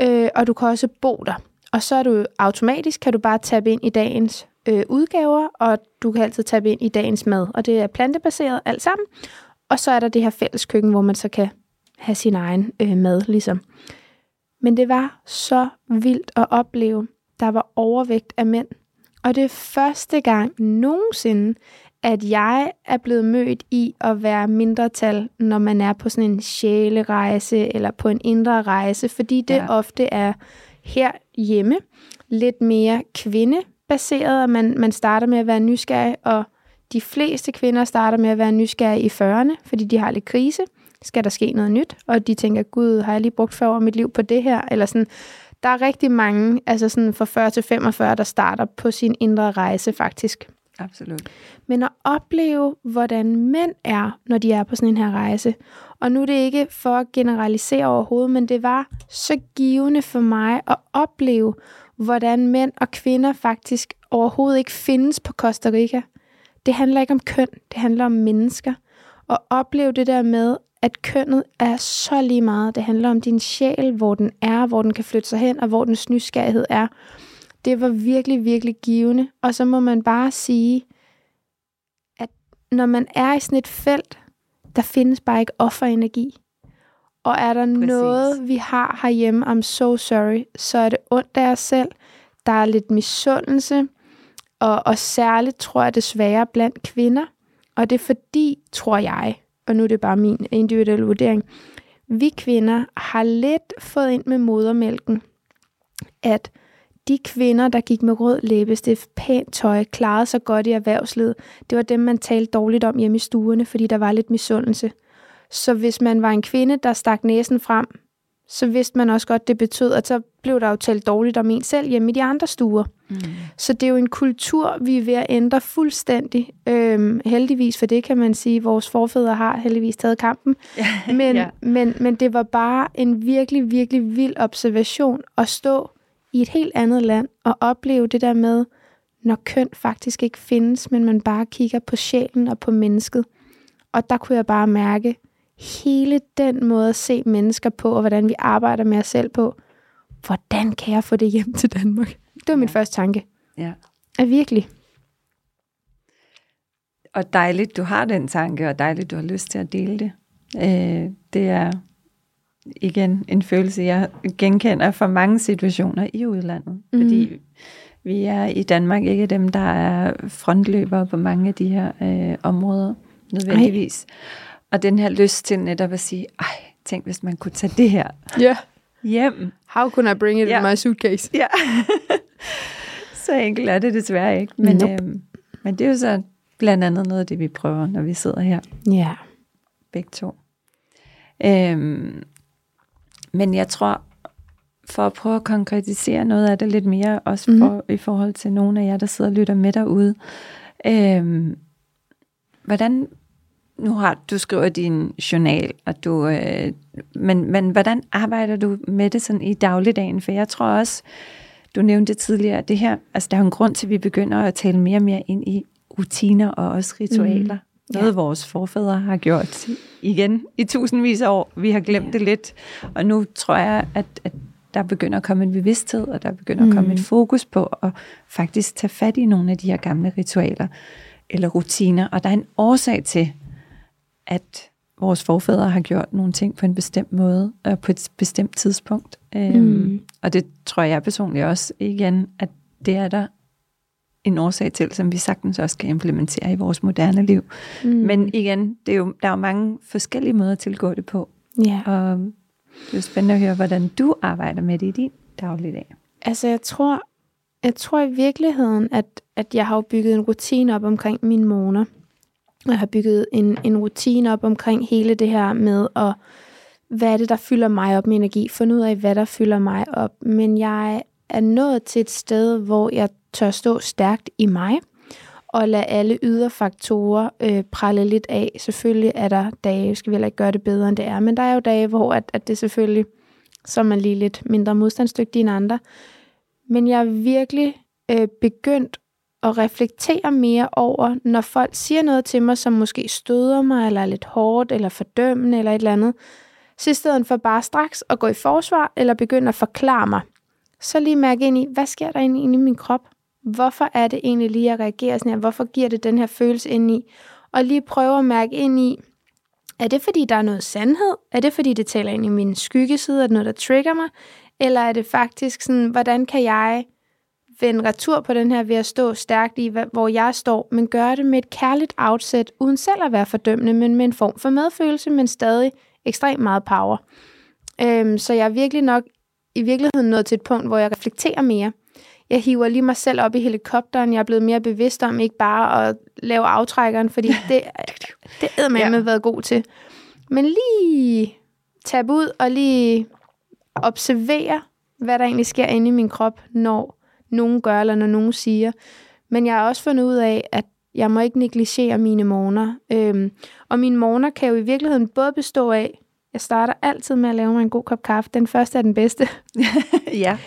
Øh, og du kan også bo der. Og så er du automatisk, kan du bare tabe ind i dagens øh, udgaver, og du kan altid tabe ind i dagens mad. Og det er plantebaseret alt sammen. Og så er der det her fælles køkken, hvor man så kan have sin egen øh, mad, ligesom. Men det var så vildt at opleve. Der var overvægt af mænd. Og det er første gang nogensinde, at jeg er blevet mødt i at være mindretal, når man er på sådan en sjælerejse eller på en indre rejse, fordi det Ja. ofte er her hjemme lidt mere kvindebaseret, og man, man starter med at være nysgerrig, og de fleste kvinder starter med at være nysgerrige i 40'erne, fordi de har lidt krise. Skal der ske noget nyt? Og de tænker, gud, har jeg lige brugt 40 år af mit liv på det her? Eller sådan, der er rigtig mange, altså sådan fra 40 til 45, der starter på sin indre rejse faktisk. Absolut. Men at opleve, hvordan mænd er, når de er på sådan en her rejse. Og nu er det ikke for at generalisere overhovedet, men det var så givende for mig at opleve, hvordan mænd og kvinder faktisk overhovedet ikke findes på Costa Rica. Det handler ikke om køn, det handler om mennesker. Og opleve det der med, at kønnet er så lige meget. Det handler om din sjæl, hvor den er, hvor den kan flytte sig hen, og hvor dens nysgerrighed er. Det var virkelig, virkelig givende. Og så må man bare sige, at når man er i sådan et felt, der findes bare ikke offerenergi. Og er der Præcis. Noget, vi har herhjemme, I'm so sorry, så er det ondt af os selv. Der er lidt misundelse, og, og særligt tror jeg desværre blandt kvinder. Og det er fordi, tror jeg, og nu er det bare min individuelle vurdering, vi kvinder har lidt fået ind med modermælken, at de kvinder, der gik med rød læbestift, pænt tøj, klarede sig godt i erhvervslivet, det var dem, man talte dårligt om hjemme i stuerne, fordi der var lidt misundelse. Så hvis man var en kvinde, der stak næsen frem, så vidste man også godt, det betød, at så blev der jo talt dårligt om en selv hjemme i de andre stuer. Mm. Så det er jo en kultur, vi er ved at ændre fuldstændig. Øhm, heldigvis for det kan man sige, vores forfædre har heldigvis taget kampen. [LAUGHS] Men, Ja. men, men det var bare en virkelig, virkelig vild observation at stå i et helt andet land og opleve det der med, når køn faktisk ikke findes, men man bare kigger på sjælen og på mennesket. Og der kunne jeg bare mærke hele den måde at se mennesker på, og hvordan vi arbejder med os selv på. Hvordan kan jeg få det hjem til Danmark? Det var min Ja. første tanke. Ja. Ja, virkelig. Og dejligt, du har den tanke, og dejligt, du har lyst til at dele det. Øh, det er igen en følelse, jeg genkender fra mange situationer i udlandet. Mm. Fordi vi er i Danmark ikke dem, der er frontløbere på mange af de her øh, områder, nødvendigvis. Ej. Og den her lyst til netop at sige, ej, tænk hvis man kunne tage det her Ja. hjem. How can I bring it Ja. in my suitcase? Ja. [LAUGHS] så enkelt er det desværre ikke. Men, Nope. øhm, men det er jo så blandt andet noget af det, vi prøver, når vi sidder her Ja. begge to. Øhm, men jeg tror, for at prøve at konkretisere noget af det lidt mere, også for, mm. i forhold til nogle af jer, der sidder og lytter med derude. Øhm, hvordan, nu har du skriver din journal, og du, øh, men, men hvordan arbejder du med det sådan i dagligdagen? For jeg tror også, du nævnte tidligere, det her, altså der er en grund til, at vi begynder at tale mere og mere ind i rutiner og også ritualer. Mm. Noget vores forfædre har gjort igen i tusindvis af år. Vi har glemt det lidt, og nu tror jeg, at, at der begynder at komme en bevidsthed, og der begynder at komme et fokus på at faktisk tage fat i nogle af de her gamle ritualer eller rutiner. Og der er en årsag til, at vores forfædre har gjort nogle ting på en bestemt måde, og på et bestemt tidspunkt. Øhm, Mm. og det tror jeg personligt også igen, at det er der en årsag til, som vi sagtens også kan implementere i vores moderne liv. Mm. Men igen, det er jo, der er jo mange forskellige måder at tilgå det på. ja. Og det er jo spændende at høre, hvordan du arbejder med det i din dagligdag. Altså, jeg tror, jeg tror i virkeligheden, at, at jeg har bygget en rutine op omkring mine måneder. Jeg har bygget en, en rutine op omkring hele det her med at hvad er det, der fylder mig op med energi? Finde ud af, hvad der fylder mig op. Men jeg er nået til et sted, hvor jeg tør stå stærkt i mig, og lade alle ydre faktorer øh, prale lidt af. Selvfølgelig er der dage, skal vi heller ikke gøre det bedre, end det er, men der er jo dage, hvor at, at det selvfølgelig, så er man lige lidt mindre modstandsdygtig end andre. Men jeg er virkelig øh, begyndt at reflektere mere over, når folk siger noget til mig, som måske støder mig, eller er lidt hårdt, eller fordømmende, eller et eller andet, så i stedet for bare straks at gå i forsvar, eller begynde at forklare mig, så lige mærke ind i, hvad sker der inde i min krop? Hvorfor er det egentlig lige, at reagerer sådan her? Hvorfor giver det den her følelse ind i? Og lige prøve at mærke ind i, er det fordi, der er noget sandhed? Er det fordi, det taler ind i min skyggeside? Er det noget, der trigger mig? Eller er det faktisk sådan, hvordan kan jeg vende retur på den her ved at stå stærkt i, hvor jeg står, men gøre det med et kærligt outset, uden selv at være fordømmende, men med en form for medfølelse, men stadig ekstremt meget power. Øhm, så jeg er virkelig nok i virkeligheden nået til et punkt, hvor jeg reflekterer mere. Jeg hiver lige mig selv op i helikopteren. Jeg er blevet mere bevidst om ikke bare at lave aftrækkeren, fordi [LAUGHS] det, det er med ja. været god til. Men lige tage ud og lige observere, hvad der egentlig sker inde i min krop, når nogen gør, eller når nogen siger. Men jeg har også fundet ud af, at jeg må ikke negligere mine morgener. Øhm, og mine morgener kan jo i virkeligheden både bestå af, jeg starter altid med at lave mig en god kop kaffe. Den første er den bedste. [LAUGHS] ja.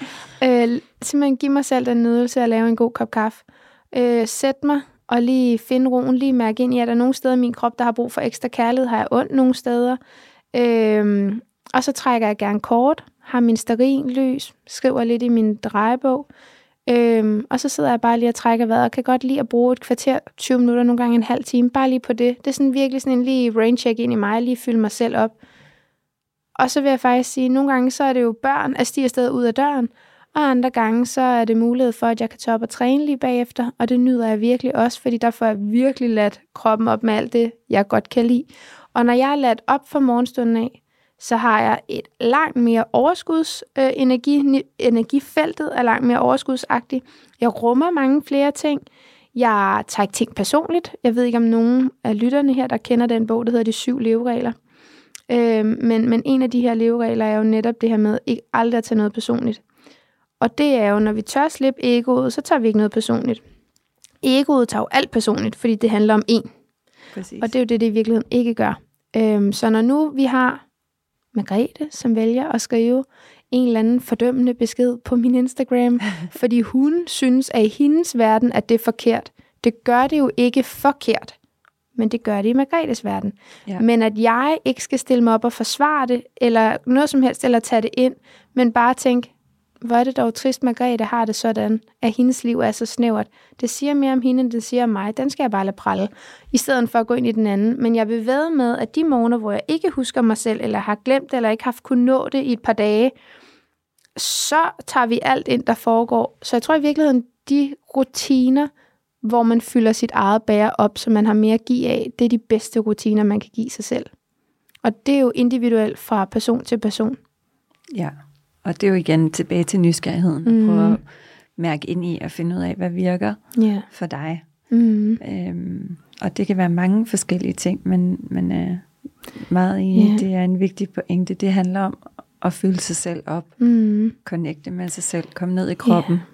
Øh, simpelthen give mig selv den nydelse at lave en god kop kaffe. Øh, sæt mig og lige finde roen, lige mærke ind i, der er nogle steder i min krop, der har brug for ekstra kærlighed, har jeg ondt nogle steder. Øh, og så trækker jeg gerne kort, har min sterin lys, skriver lidt i min drejebog. Øhm, og så sidder jeg bare lige og trækker vejret, og kan godt lide at bruge et kvarter, 20 minutter, nogle gange en halv time, bare lige på det. Det er sådan virkelig sådan en lige rain check ind i mig, lige fylde mig selv op. Og så vil jeg faktisk sige, at nogle gange så er det jo børn at stige afsted ud af døren, og andre gange så er det mulighed for, at jeg kan tage op og træne lige bagefter, og det nyder jeg virkelig også, fordi der får jeg virkelig ladt kroppen op med alt det, jeg godt kan lide. Og når jeg er ladt op for morgenstunden af, så har jeg et langt mere overskudsenergi. Øh, energifeltet er langt mere overskudsagtigt. Jeg rummer mange flere ting. Jeg tager ikke ting personligt. Jeg ved ikke, om nogen af lytterne her, der kender den bog, der hedder De syv leveregler. Øh, men, men en af de her leveregler er jo netop det her med ikke aldrig at tage noget personligt. Og det er jo, når vi tør slippe egoet, så tager vi ikke noget personligt. Egoet tager jo alt personligt, fordi det handler om en. Præcis. Og det er jo det, det i virkeligheden ikke gør. Øhm, så når nu vi har Margrethe, som vælger at skrive en eller anden fordømmende besked på min Instagram, [LAUGHS] fordi hun synes, at i hendes verden, at det er forkert. Det gør det jo ikke forkert, men det gør det i Margrethes verden. Ja. Men at jeg ikke skal stille mig op og forsvare det, eller noget som helst, eller tage det ind, men bare tænke, hvor er det dog trist, Margrethe har det sådan, at hendes liv er så snævert. Det siger mere om hende, end det siger om mig. Den skal jeg bare lade pralle, i stedet for at gå ind i den anden. Men jeg vil ved med, at de morgener, hvor jeg ikke husker mig selv, eller har glemt eller ikke har kunnet nå det i et par dage, så tager vi alt ind, der foregår. Så jeg tror i virkeligheden, de rutiner, hvor man fylder sit eget bære op, så man har mere at give af, det er de bedste rutiner, man kan give sig selv. Og det er jo individuelt fra person til person. Ja, og det er jo igen tilbage til nysgerrigheden. Mm. Prøve at mærke ind i og finde ud af, hvad virker yeah. for dig. Mm. Øhm, og det kan være mange forskellige ting, men, men øh, meget i yeah. det er en vigtig pointe. Det handler om at fylde sig selv op. Mm. Connecte med sig selv. Komme ned i kroppen. Yeah.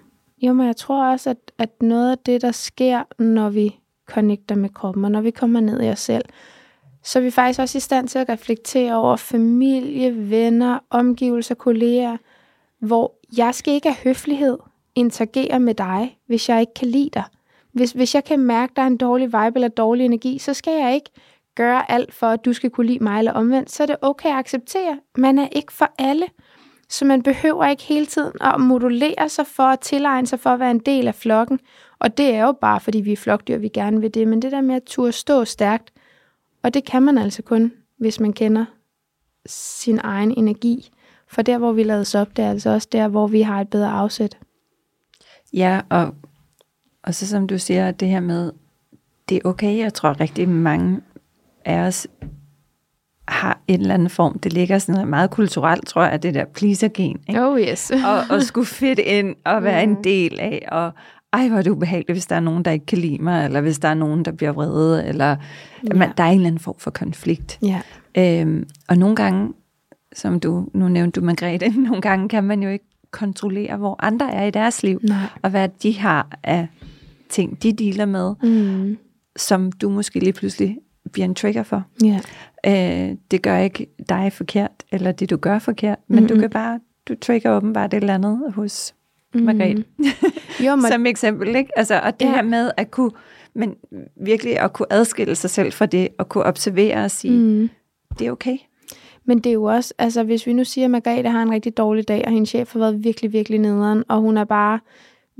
Jo, men jeg tror også, at, at noget af det, der sker, når vi connecter med kroppen, og når vi kommer ned i os selv, så er vi faktisk også i stand til at reflektere over familie, venner, omgivelser, kolleger, hvor jeg skal ikke af høflighed interagere med dig, hvis jeg ikke kan lide dig. Hvis, hvis jeg kan mærke, at der er en dårlig vibe eller dårlig energi, så skal jeg ikke gøre alt for, at du skal kunne lide mig eller omvendt. Så er det okay at acceptere. Man er ikke for alle. Så man behøver ikke hele tiden at modulere sig for at tilegne sig for at være en del af flokken. Og det er jo bare, fordi vi er flokdyr, vi gerne vil det. Men det der med at turde stå stærkt, og det kan man altså kun, hvis man kender sin egen energi. For der, hvor vi lades op, det er altså også der, hvor vi har et bedre afsæt. Ja, og, og så som du siger, det her med, det er okay, jeg tror rigtig mange af os har en eller anden form, det ligger sådan meget kulturelt, tror jeg, det der pleaser-gen. Ikke? Oh yes. og, og skulle fit ind og være mm. en del af, og ej, hvor er det ubehageligt, hvis der er nogen, der ikke kan lide mig, eller hvis der er nogen, der bliver vrede, eller ja. man, der er en eller anden form for konflikt. Ja. Øhm, og nogle gange, som du, nu nævnte du Margrethe, [LAUGHS] nogle gange kan man jo ikke kontrollere, hvor andre er i deres liv, Nej. og hvad de har af ting, de dealer med, Mm. som du måske lige pludselig bliver en trigger for. Ja. Øh, det gør ikke dig forkert, eller det du gør forkert, men mm-hmm. du kan bare, du trigger åbenbart et eller andet hos Mm. Margrethe. Jo, [LAUGHS] men, Som eksempel, ikke? Altså, og det Ja. her med at kunne, men virkelig at kunne adskille sig selv fra det, og kunne observere og sige, mm. det er okay. Men det er jo også, altså hvis vi nu siger, at Margrethe har en rigtig dårlig dag, og hendes chef har været virkelig, virkelig nederen, og hun er bare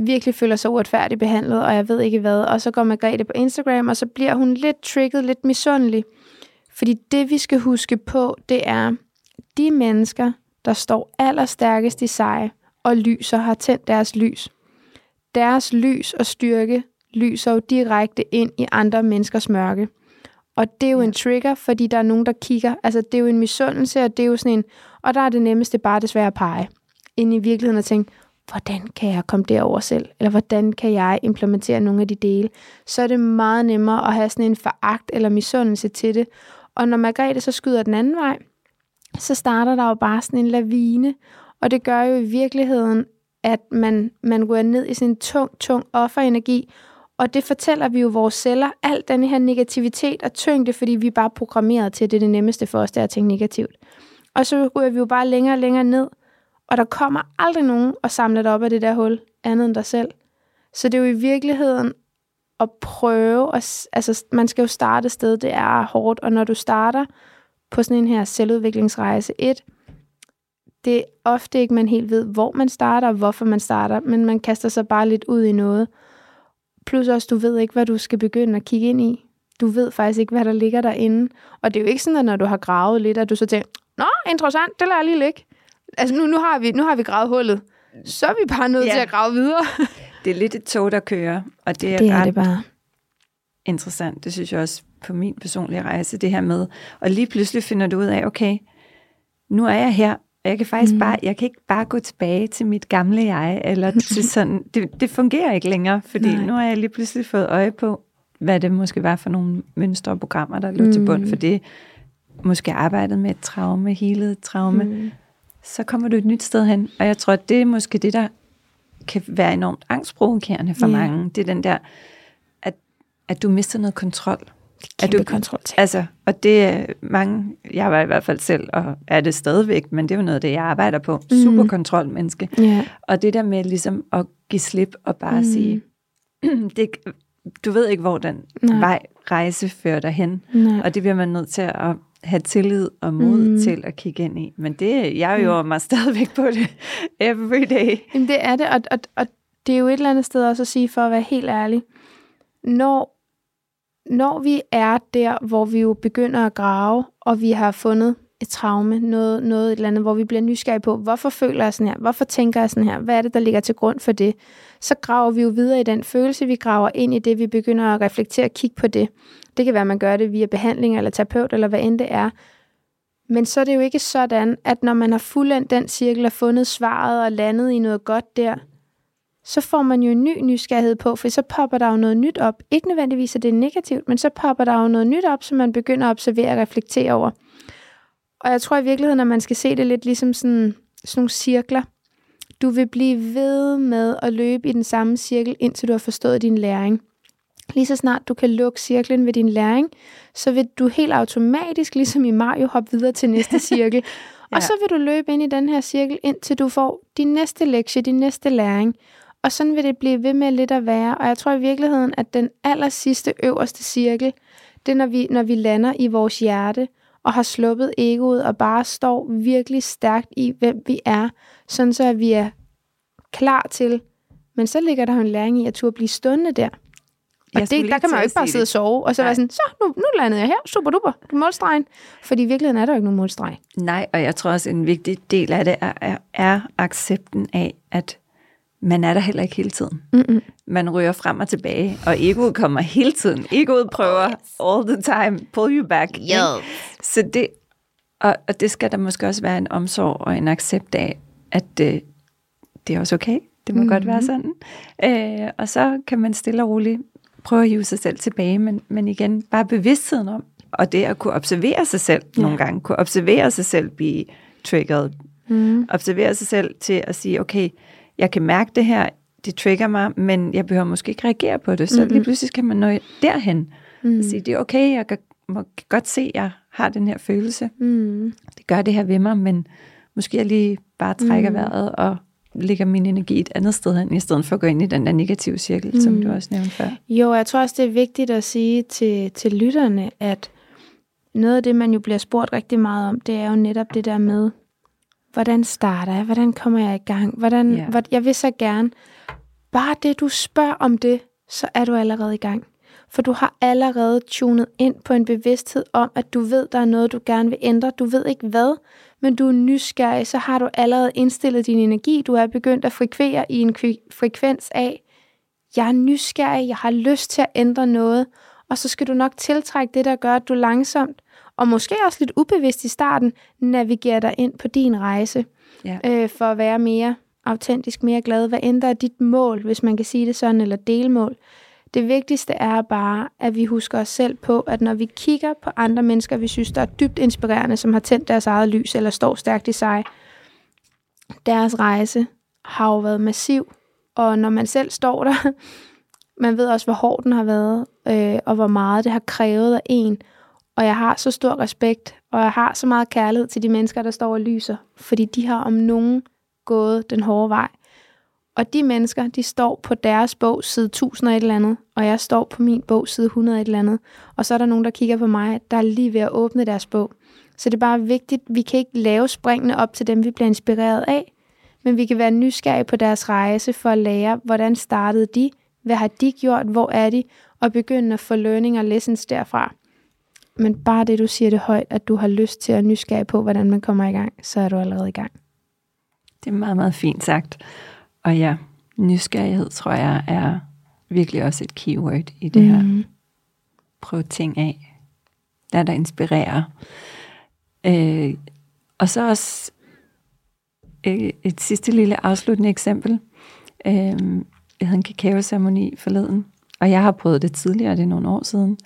virkelig føler sig uretfærdigt behandlet, og jeg ved ikke hvad, og så går Margrethe på Instagram, og så bliver hun lidt trigget, lidt misundelig. Fordi det, vi skal huske på, det er, de mennesker, der står allerstærkest i sig, og lyser, har tændt deres lys. Deres lys og styrke lyser jo direkte ind i andre menneskers mørke. Og det er jo ja. en trigger, fordi der er nogen, der kigger. Altså, det er jo en misundelse, og det er jo sådan en... Og der er det nemmeste bare desværre at pege ind i virkeligheden og tænke, hvordan kan jeg komme derover selv? Eller hvordan kan jeg implementere nogle af de dele? Så er det meget nemmere at have sådan en foragt eller misundelse til det. Og når Margrethe så skyder den anden vej, så starter der jo bare sådan en lavine. Og det gør jo i virkeligheden, at man, man går ned i sådan en tung, tung offerenergi, og det fortæller vi jo vores celler, alt den her negativitet og tyngde, fordi vi er bare programmeret til, at det er det nemmeste for os, det er at tænke negativt. Og så ryger vi jo bare længere og længere ned, og der kommer aldrig nogen og samler dig op af det der hul, andet end dig selv. Så det er jo i virkeligheden at prøve, at, altså man skal jo starte et sted, det er hårdt, og når du starter på sådan en her selvudviklingsrejse, et, det er ofte ikke, man helt ved, hvor man starter og hvorfor man starter, men man kaster sig bare lidt ud i noget. Plus også, du ved ikke, hvad du skal begynde at kigge ind i. Du ved faktisk ikke, hvad der ligger derinde. Og det er jo ikke sådan, at når du har gravet lidt, at du så tænker, Nå, interessant, det lader jeg lige ligge. Altså nu, nu, har vi, nu har vi gravet hullet. Så er vi bare nødt Ja. til at grave videre. [LAUGHS] Det er lidt et tog, der kører, og det er, Det er ret det bare. interessant. Det synes jeg også på min personlige rejse, det her med. Og lige pludselig finder du ud af, okay, nu er jeg her, og jeg kan faktisk Mm. bare, jeg kan ikke bare gå tilbage til mit gamle jeg, eller til [LAUGHS] sådan, det, det fungerer ikke længere, fordi Nej. Nu har jeg lige pludselig fået øje på, hvad det måske var for nogle mønstre og programmer, der lå mm. til bund Mm. for det. Måske arbejdet med et traume, hele et traume. Mm. Mm. Så kommer du et nyt sted hen, og jeg tror, at det er måske det, der kan være enormt angstprovokerende for yeah. mange. Det er den der, at, at du mister noget kontrol. Kæmpe du- kontrol til. Altså, og det er mange, jeg var i hvert fald selv, og er det stadigvæk, men det er jo noget af det, jeg arbejder på. Mhm. Super kontrolmenneske. Ja. Og det der med ligesom at give slip og bare mm. sige, [CLEARS THROAT] det, du ved ikke, hvor den. Nej. vej rejse fører dig hen. Nej. Og det bliver man nødt til at have tillid og mod mm. til at kigge ind i. Men det, jeg øver mig [LAUGHS] stadigvæk på det [LAUGHS] every day. Jamen det er det, og, og, og det er jo et eller andet sted også at sige, for at være helt ærlig, når, når vi er der, hvor vi jo begynder at grave, og vi har fundet et traume, noget, noget et eller andet, hvor vi bliver nysgerrige på, hvorfor føler jeg sådan her, hvorfor tænker jeg sådan her, hvad er det, der ligger til grund for det, så graver vi jo videre i den følelse, vi graver ind i det, vi begynder at reflektere og kigge på det. Det kan være, at man gør det via behandling eller terapeut, eller hvad end det er. Men så er det jo ikke sådan, at når man har fuldendt den cirkel og fundet svaret og landet i noget godt der, så får man jo en ny nysgerrighed på, for så popper der jo noget nyt op. Ikke nødvendigvis, at det er negativt, men så popper der jo noget nyt op, som man begynder at observere og reflektere over. Og jeg tror i virkeligheden, at man skal se det lidt ligesom sådan, sådan nogle cirkler. Du vil blive ved med at løbe i den samme cirkel, indtil du har forstået din læring. Lige så snart du kan lukke cirklen ved din læring, så vil du helt automatisk, ligesom i Mario, hoppe videre til næste [LAUGHS] cirkel. ja. Og så vil du løbe ind i den her cirkel, indtil du får din næste lektie, din næste læring. Og sådan vil det blive ved med lidt at være. Og jeg tror i virkeligheden, at den aller sidste øverste cirkel, det er, når vi, når vi lander i vores hjerte, og har sluppet egoet, og bare står virkelig stærkt i, hvem vi er, sådan så at vi er klar til. Men så ligger der jo en læring i at turde blive stående der. Og Jeg det, der kan man jo ikke bare sidde og det. sove, og så Nej. være sådan, så nu, nu landede jeg her, super duper, målstregen. Fordi i virkeligheden er der jo ikke nogen målstreg. Nej, og jeg tror også, en vigtig del af det er, er, er accepten af, at man er der heller ikke hele tiden. Mm-mm. Man ryger frem og tilbage, og egoet kommer hele tiden. Egoet prøver all the time, pull you back. ikke? Så det, og, og det skal der måske også være en omsorg og en accept af, at det, det er også okay. Det må mm. godt være sådan. Øh, og så kan man stille og roligt prøve at hive sig selv tilbage, men, men igen, bare bevidstheden om, og det at kunne observere sig selv ja. nogle gange, kunne observere sig selv blive triggered, mm. observere sig selv til at sige, okay, jeg kan mærke det her, det trigger mig, men jeg behøver måske ikke reagere på det, så mm-hmm. lige pludselig kan man nå derhen, mm. og sige, det er okay, jeg kan, må godt se, at jeg har den her følelse, mm. det gør det her ved mig, men måske jeg lige bare trækker mm. vejret og lægger min energi et andet sted hen, i stedet for at gå ind i den der negative cirkel, mm. som du også nævnte før. Jo, jeg tror også, det er vigtigt at sige til, til lytterne, at noget af det, man jo bliver spurgt rigtig meget om, det er jo netop det der med, hvordan starter jeg? Hvordan kommer jeg i gang? Hvordan, yeah. hvad, jeg vil så gerne. Bare det, du spørger om det, så er du allerede i gang. For du har allerede tunet ind på en bevidsthed om, at du ved, der er noget, du gerne vil ændre. Du ved ikke hvad, men du er nysgerrig, så har du allerede indstillet din energi. Du er begyndt at frekvere i en frekvens af, jeg er nysgerrig, jeg har lyst til at ændre noget, og så skal du nok tiltrække det, der gør, at du langsomt, og måske også lidt ubevidst i starten, navigerer dig ind på din rejse, ja. øh, for at være mere autentisk, mere glad. Hvad end der er dit mål, hvis man kan sige det sådan, eller delmål. Det vigtigste er bare, at vi husker os selv på, at når vi kigger på andre mennesker, vi synes, der er dybt inspirerende, som har tændt deres eget lys, eller står stærkt i sig, deres rejse har jo været massiv, og når man selv står der, [LAUGHS] man ved også, hvor hård den har været, øh, og hvor meget det har krævet af en. Og jeg har så stor respekt, og jeg har så meget kærlighed til de mennesker, der står og lyser, fordi de har om nogen gået den hårde vej. Og de mennesker, de står på deres bog side 1000 og et eller andet, og jeg står på min bog side 100 og et eller andet. Og så er der nogen, der kigger på mig, der er lige ved at åbne deres bog. Så det er bare vigtigt, vi kan ikke lave springene op til dem, vi bliver inspireret af, men vi kan være nysgerrige på deres rejse for at lære, hvordan startede de, hvad har de gjort? Hvor er de? Og begynde at få learning og lessons derfra. Men bare det, du siger det højt, at du har lyst til at nysgerrig på, hvordan man kommer i gang, så er du allerede i gang. Det er meget, meget fint sagt. Og ja, nysgerrighed tror jeg er virkelig også et keyword i det mm. her. Prøv ting af. Lad dig inspirere. Øh, og så også øh, et sidste lille afsluttende eksempel. Øh, jeg havde en kakaoceremoni forleden, og jeg har prøvet det tidligere, det er nogle år siden,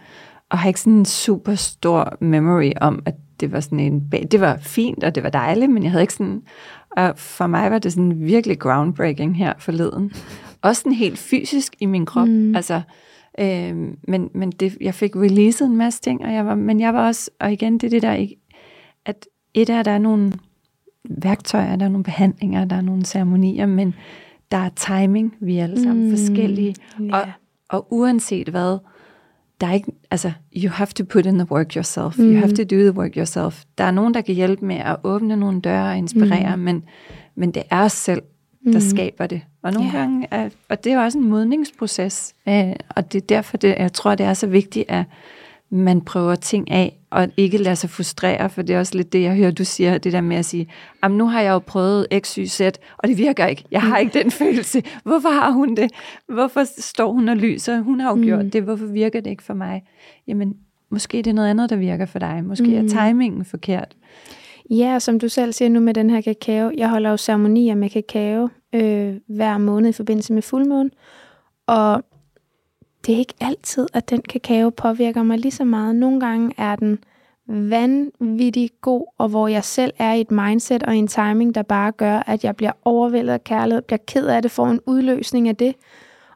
og har ikke sådan en super stor memory om, at det var sådan en, det var fint, og det var dejligt, men jeg havde ikke sådan, og for mig var det sådan virkelig groundbreaking her forleden. Også sådan helt fysisk i min krop, mm. altså, øh, men, men det, jeg fik releaset en masse ting, og jeg var, men jeg var også, og igen, det er det der, at et af, der er nogle værktøjer, der er nogle behandlinger, der er nogle ceremonier, men der er timing, vi er alle sammen mm. forskellige, yeah. og, og uanset hvad, der er ikke, altså, you have to put in the work yourself, mm. you have mm. to do the work yourself. Der er nogen, der kan hjælpe med at åbne nogle døre og inspirere, mm. men, men det er os selv, der mm. skaber det. Og nogle yeah. gange, er, og det er også en modningsproces, øh, og det er derfor, det, jeg tror, det er så vigtigt, at man prøver ting af, og ikke lade sig frustrere, for det er også lidt det, jeg hører, du siger, det der med at sige, jamen nu har jeg jo prøvet X, Y, Z, og det virker ikke. Jeg har ikke den [LAUGHS] følelse. Hvorfor har hun det? Hvorfor står hun og lyser? Hun har jo mm. gjort det. Hvorfor virker det ikke for mig? Jamen, måske det er noget andet, der virker for dig. Måske mm. er timingen forkert. Ja, som du selv siger nu med den her kakao. Jeg holder jo ceremonier med kakao øh, hver måned i forbindelse med fuldmåne. Og det er ikke altid, at den kakao påvirker mig lige så meget. Nogle gange er den vanvittig god, og hvor jeg selv er i et mindset og en timing, der bare gør, at jeg bliver overvældet af kærlighed, bliver ked af det, får en udløsning af det.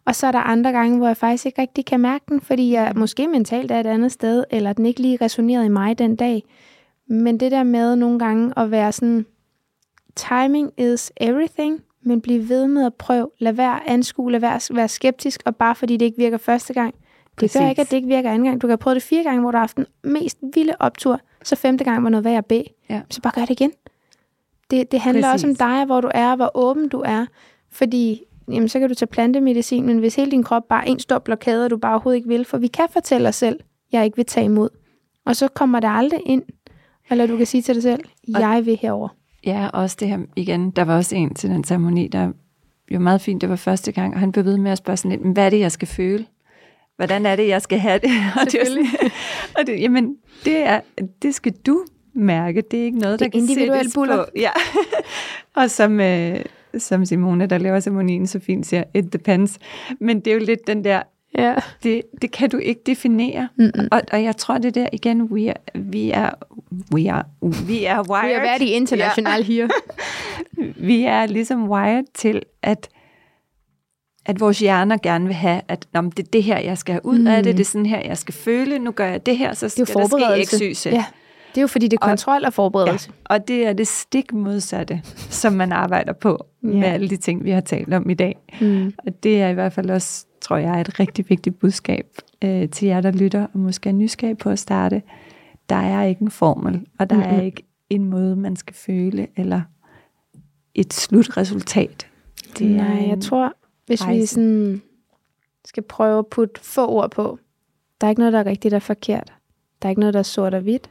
Og så er der andre gange, hvor jeg faktisk ikke rigtig kan mærke den, fordi jeg måske mentalt er et andet sted, eller den ikke lige resonerede i mig den dag. Men det der med nogle gange at være sådan, timing is everything, men bliv ved med at prøve. Lad være at anskue, lad være at være skeptisk, og bare fordi det ikke virker første gang, det Præcis. gør ikke, at det ikke virker anden gang. Du kan have prøvet det fire gange, hvor du har haft den mest vilde optur, så femte gang var noget værd at bede. Ja. Så bare gør det igen. Det, det handler Præcis. også om dig, hvor du er, hvor åben du er. Fordi jamen, så kan du tage plantemedicin, men hvis hele din krop bare er en stor blokade, og du bare overhovedet ikke vil, for vi kan fortælle os selv, jeg ikke vil tage imod. Og så kommer det aldrig ind, eller du kan sige til dig selv, jeg vil herover. Ja, også det her igen, der var også en til den ceremoni, der jo meget fint, det var første gang, og han blev ved med at spørge sådan lidt, hvad er det, jeg skal føle? Hvordan er det, jeg skal have det? [LAUGHS] Og det, er sådan, [LAUGHS] og det jamen, det, er, det skal du mærke. Det er ikke noget, det der kan sættes på. [LAUGHS] Ja. og som, øh, som Simone, der laver ceremonien så fint, siger, it depends. Men det er jo lidt den der, Ja. det, det kan du ikke definere. Mm-mm. Og, og jeg tror, det der igen, we are, vi er, we are, we are [LAUGHS] wired. Vi har været i international her. Ja, [LAUGHS] vi er ligesom wired til, at at vores hjerner gerne vil have, at Nå, men det er det her, jeg skal have ud mm. af det, det er sådan her, jeg skal føle, nu gør jeg det her, så Det er skal jo der ske eksyse. Ja. Det er jo fordi, det er kontrol og forberedelse. Og det er det stik modsatte, som man arbejder på ja. med Ja. alle de ting, vi har talt om i dag. Ja. Mm. Og det er i hvert fald også, tror jeg, et rigtig vigtigt budskab øh, til jer, der lytter, og måske er nysgerrig på at starte. Der er ikke en formel, og der mm-hmm. er ikke en måde, man skal føle, eller et slutresultat. Det er Nej, jeg en tror, hvis vi rejse. sådan skal prøve at putte få ord på, der er ikke noget, der er rigtigt og forkert. Der er ikke noget, der er sort og hvidt.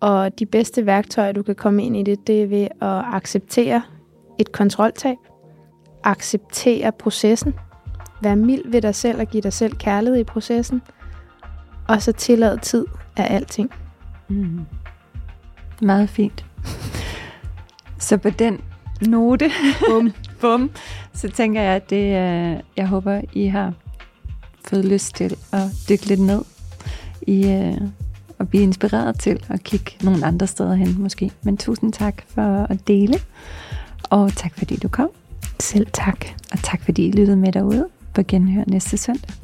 Og de bedste værktøjer, du kan komme ind i det, det er ved at acceptere et kontroltab. Acceptere processen. Vær mild ved dig selv og give dig selv kærlighed i processen. Og så tillade tid af alting. Mm. Meget fint. Så på den note, bum, [LAUGHS] bum, så tænker jeg, at det, øh, jeg håber, I har fået lyst til at dykke lidt ned i øh, at blive inspireret til at kigge nogle andre steder hen måske. Men tusind tak for at dele, og tak fordi du kom, Selv tak. og tak fordi I lyttede med derude på Genhør næste søndag.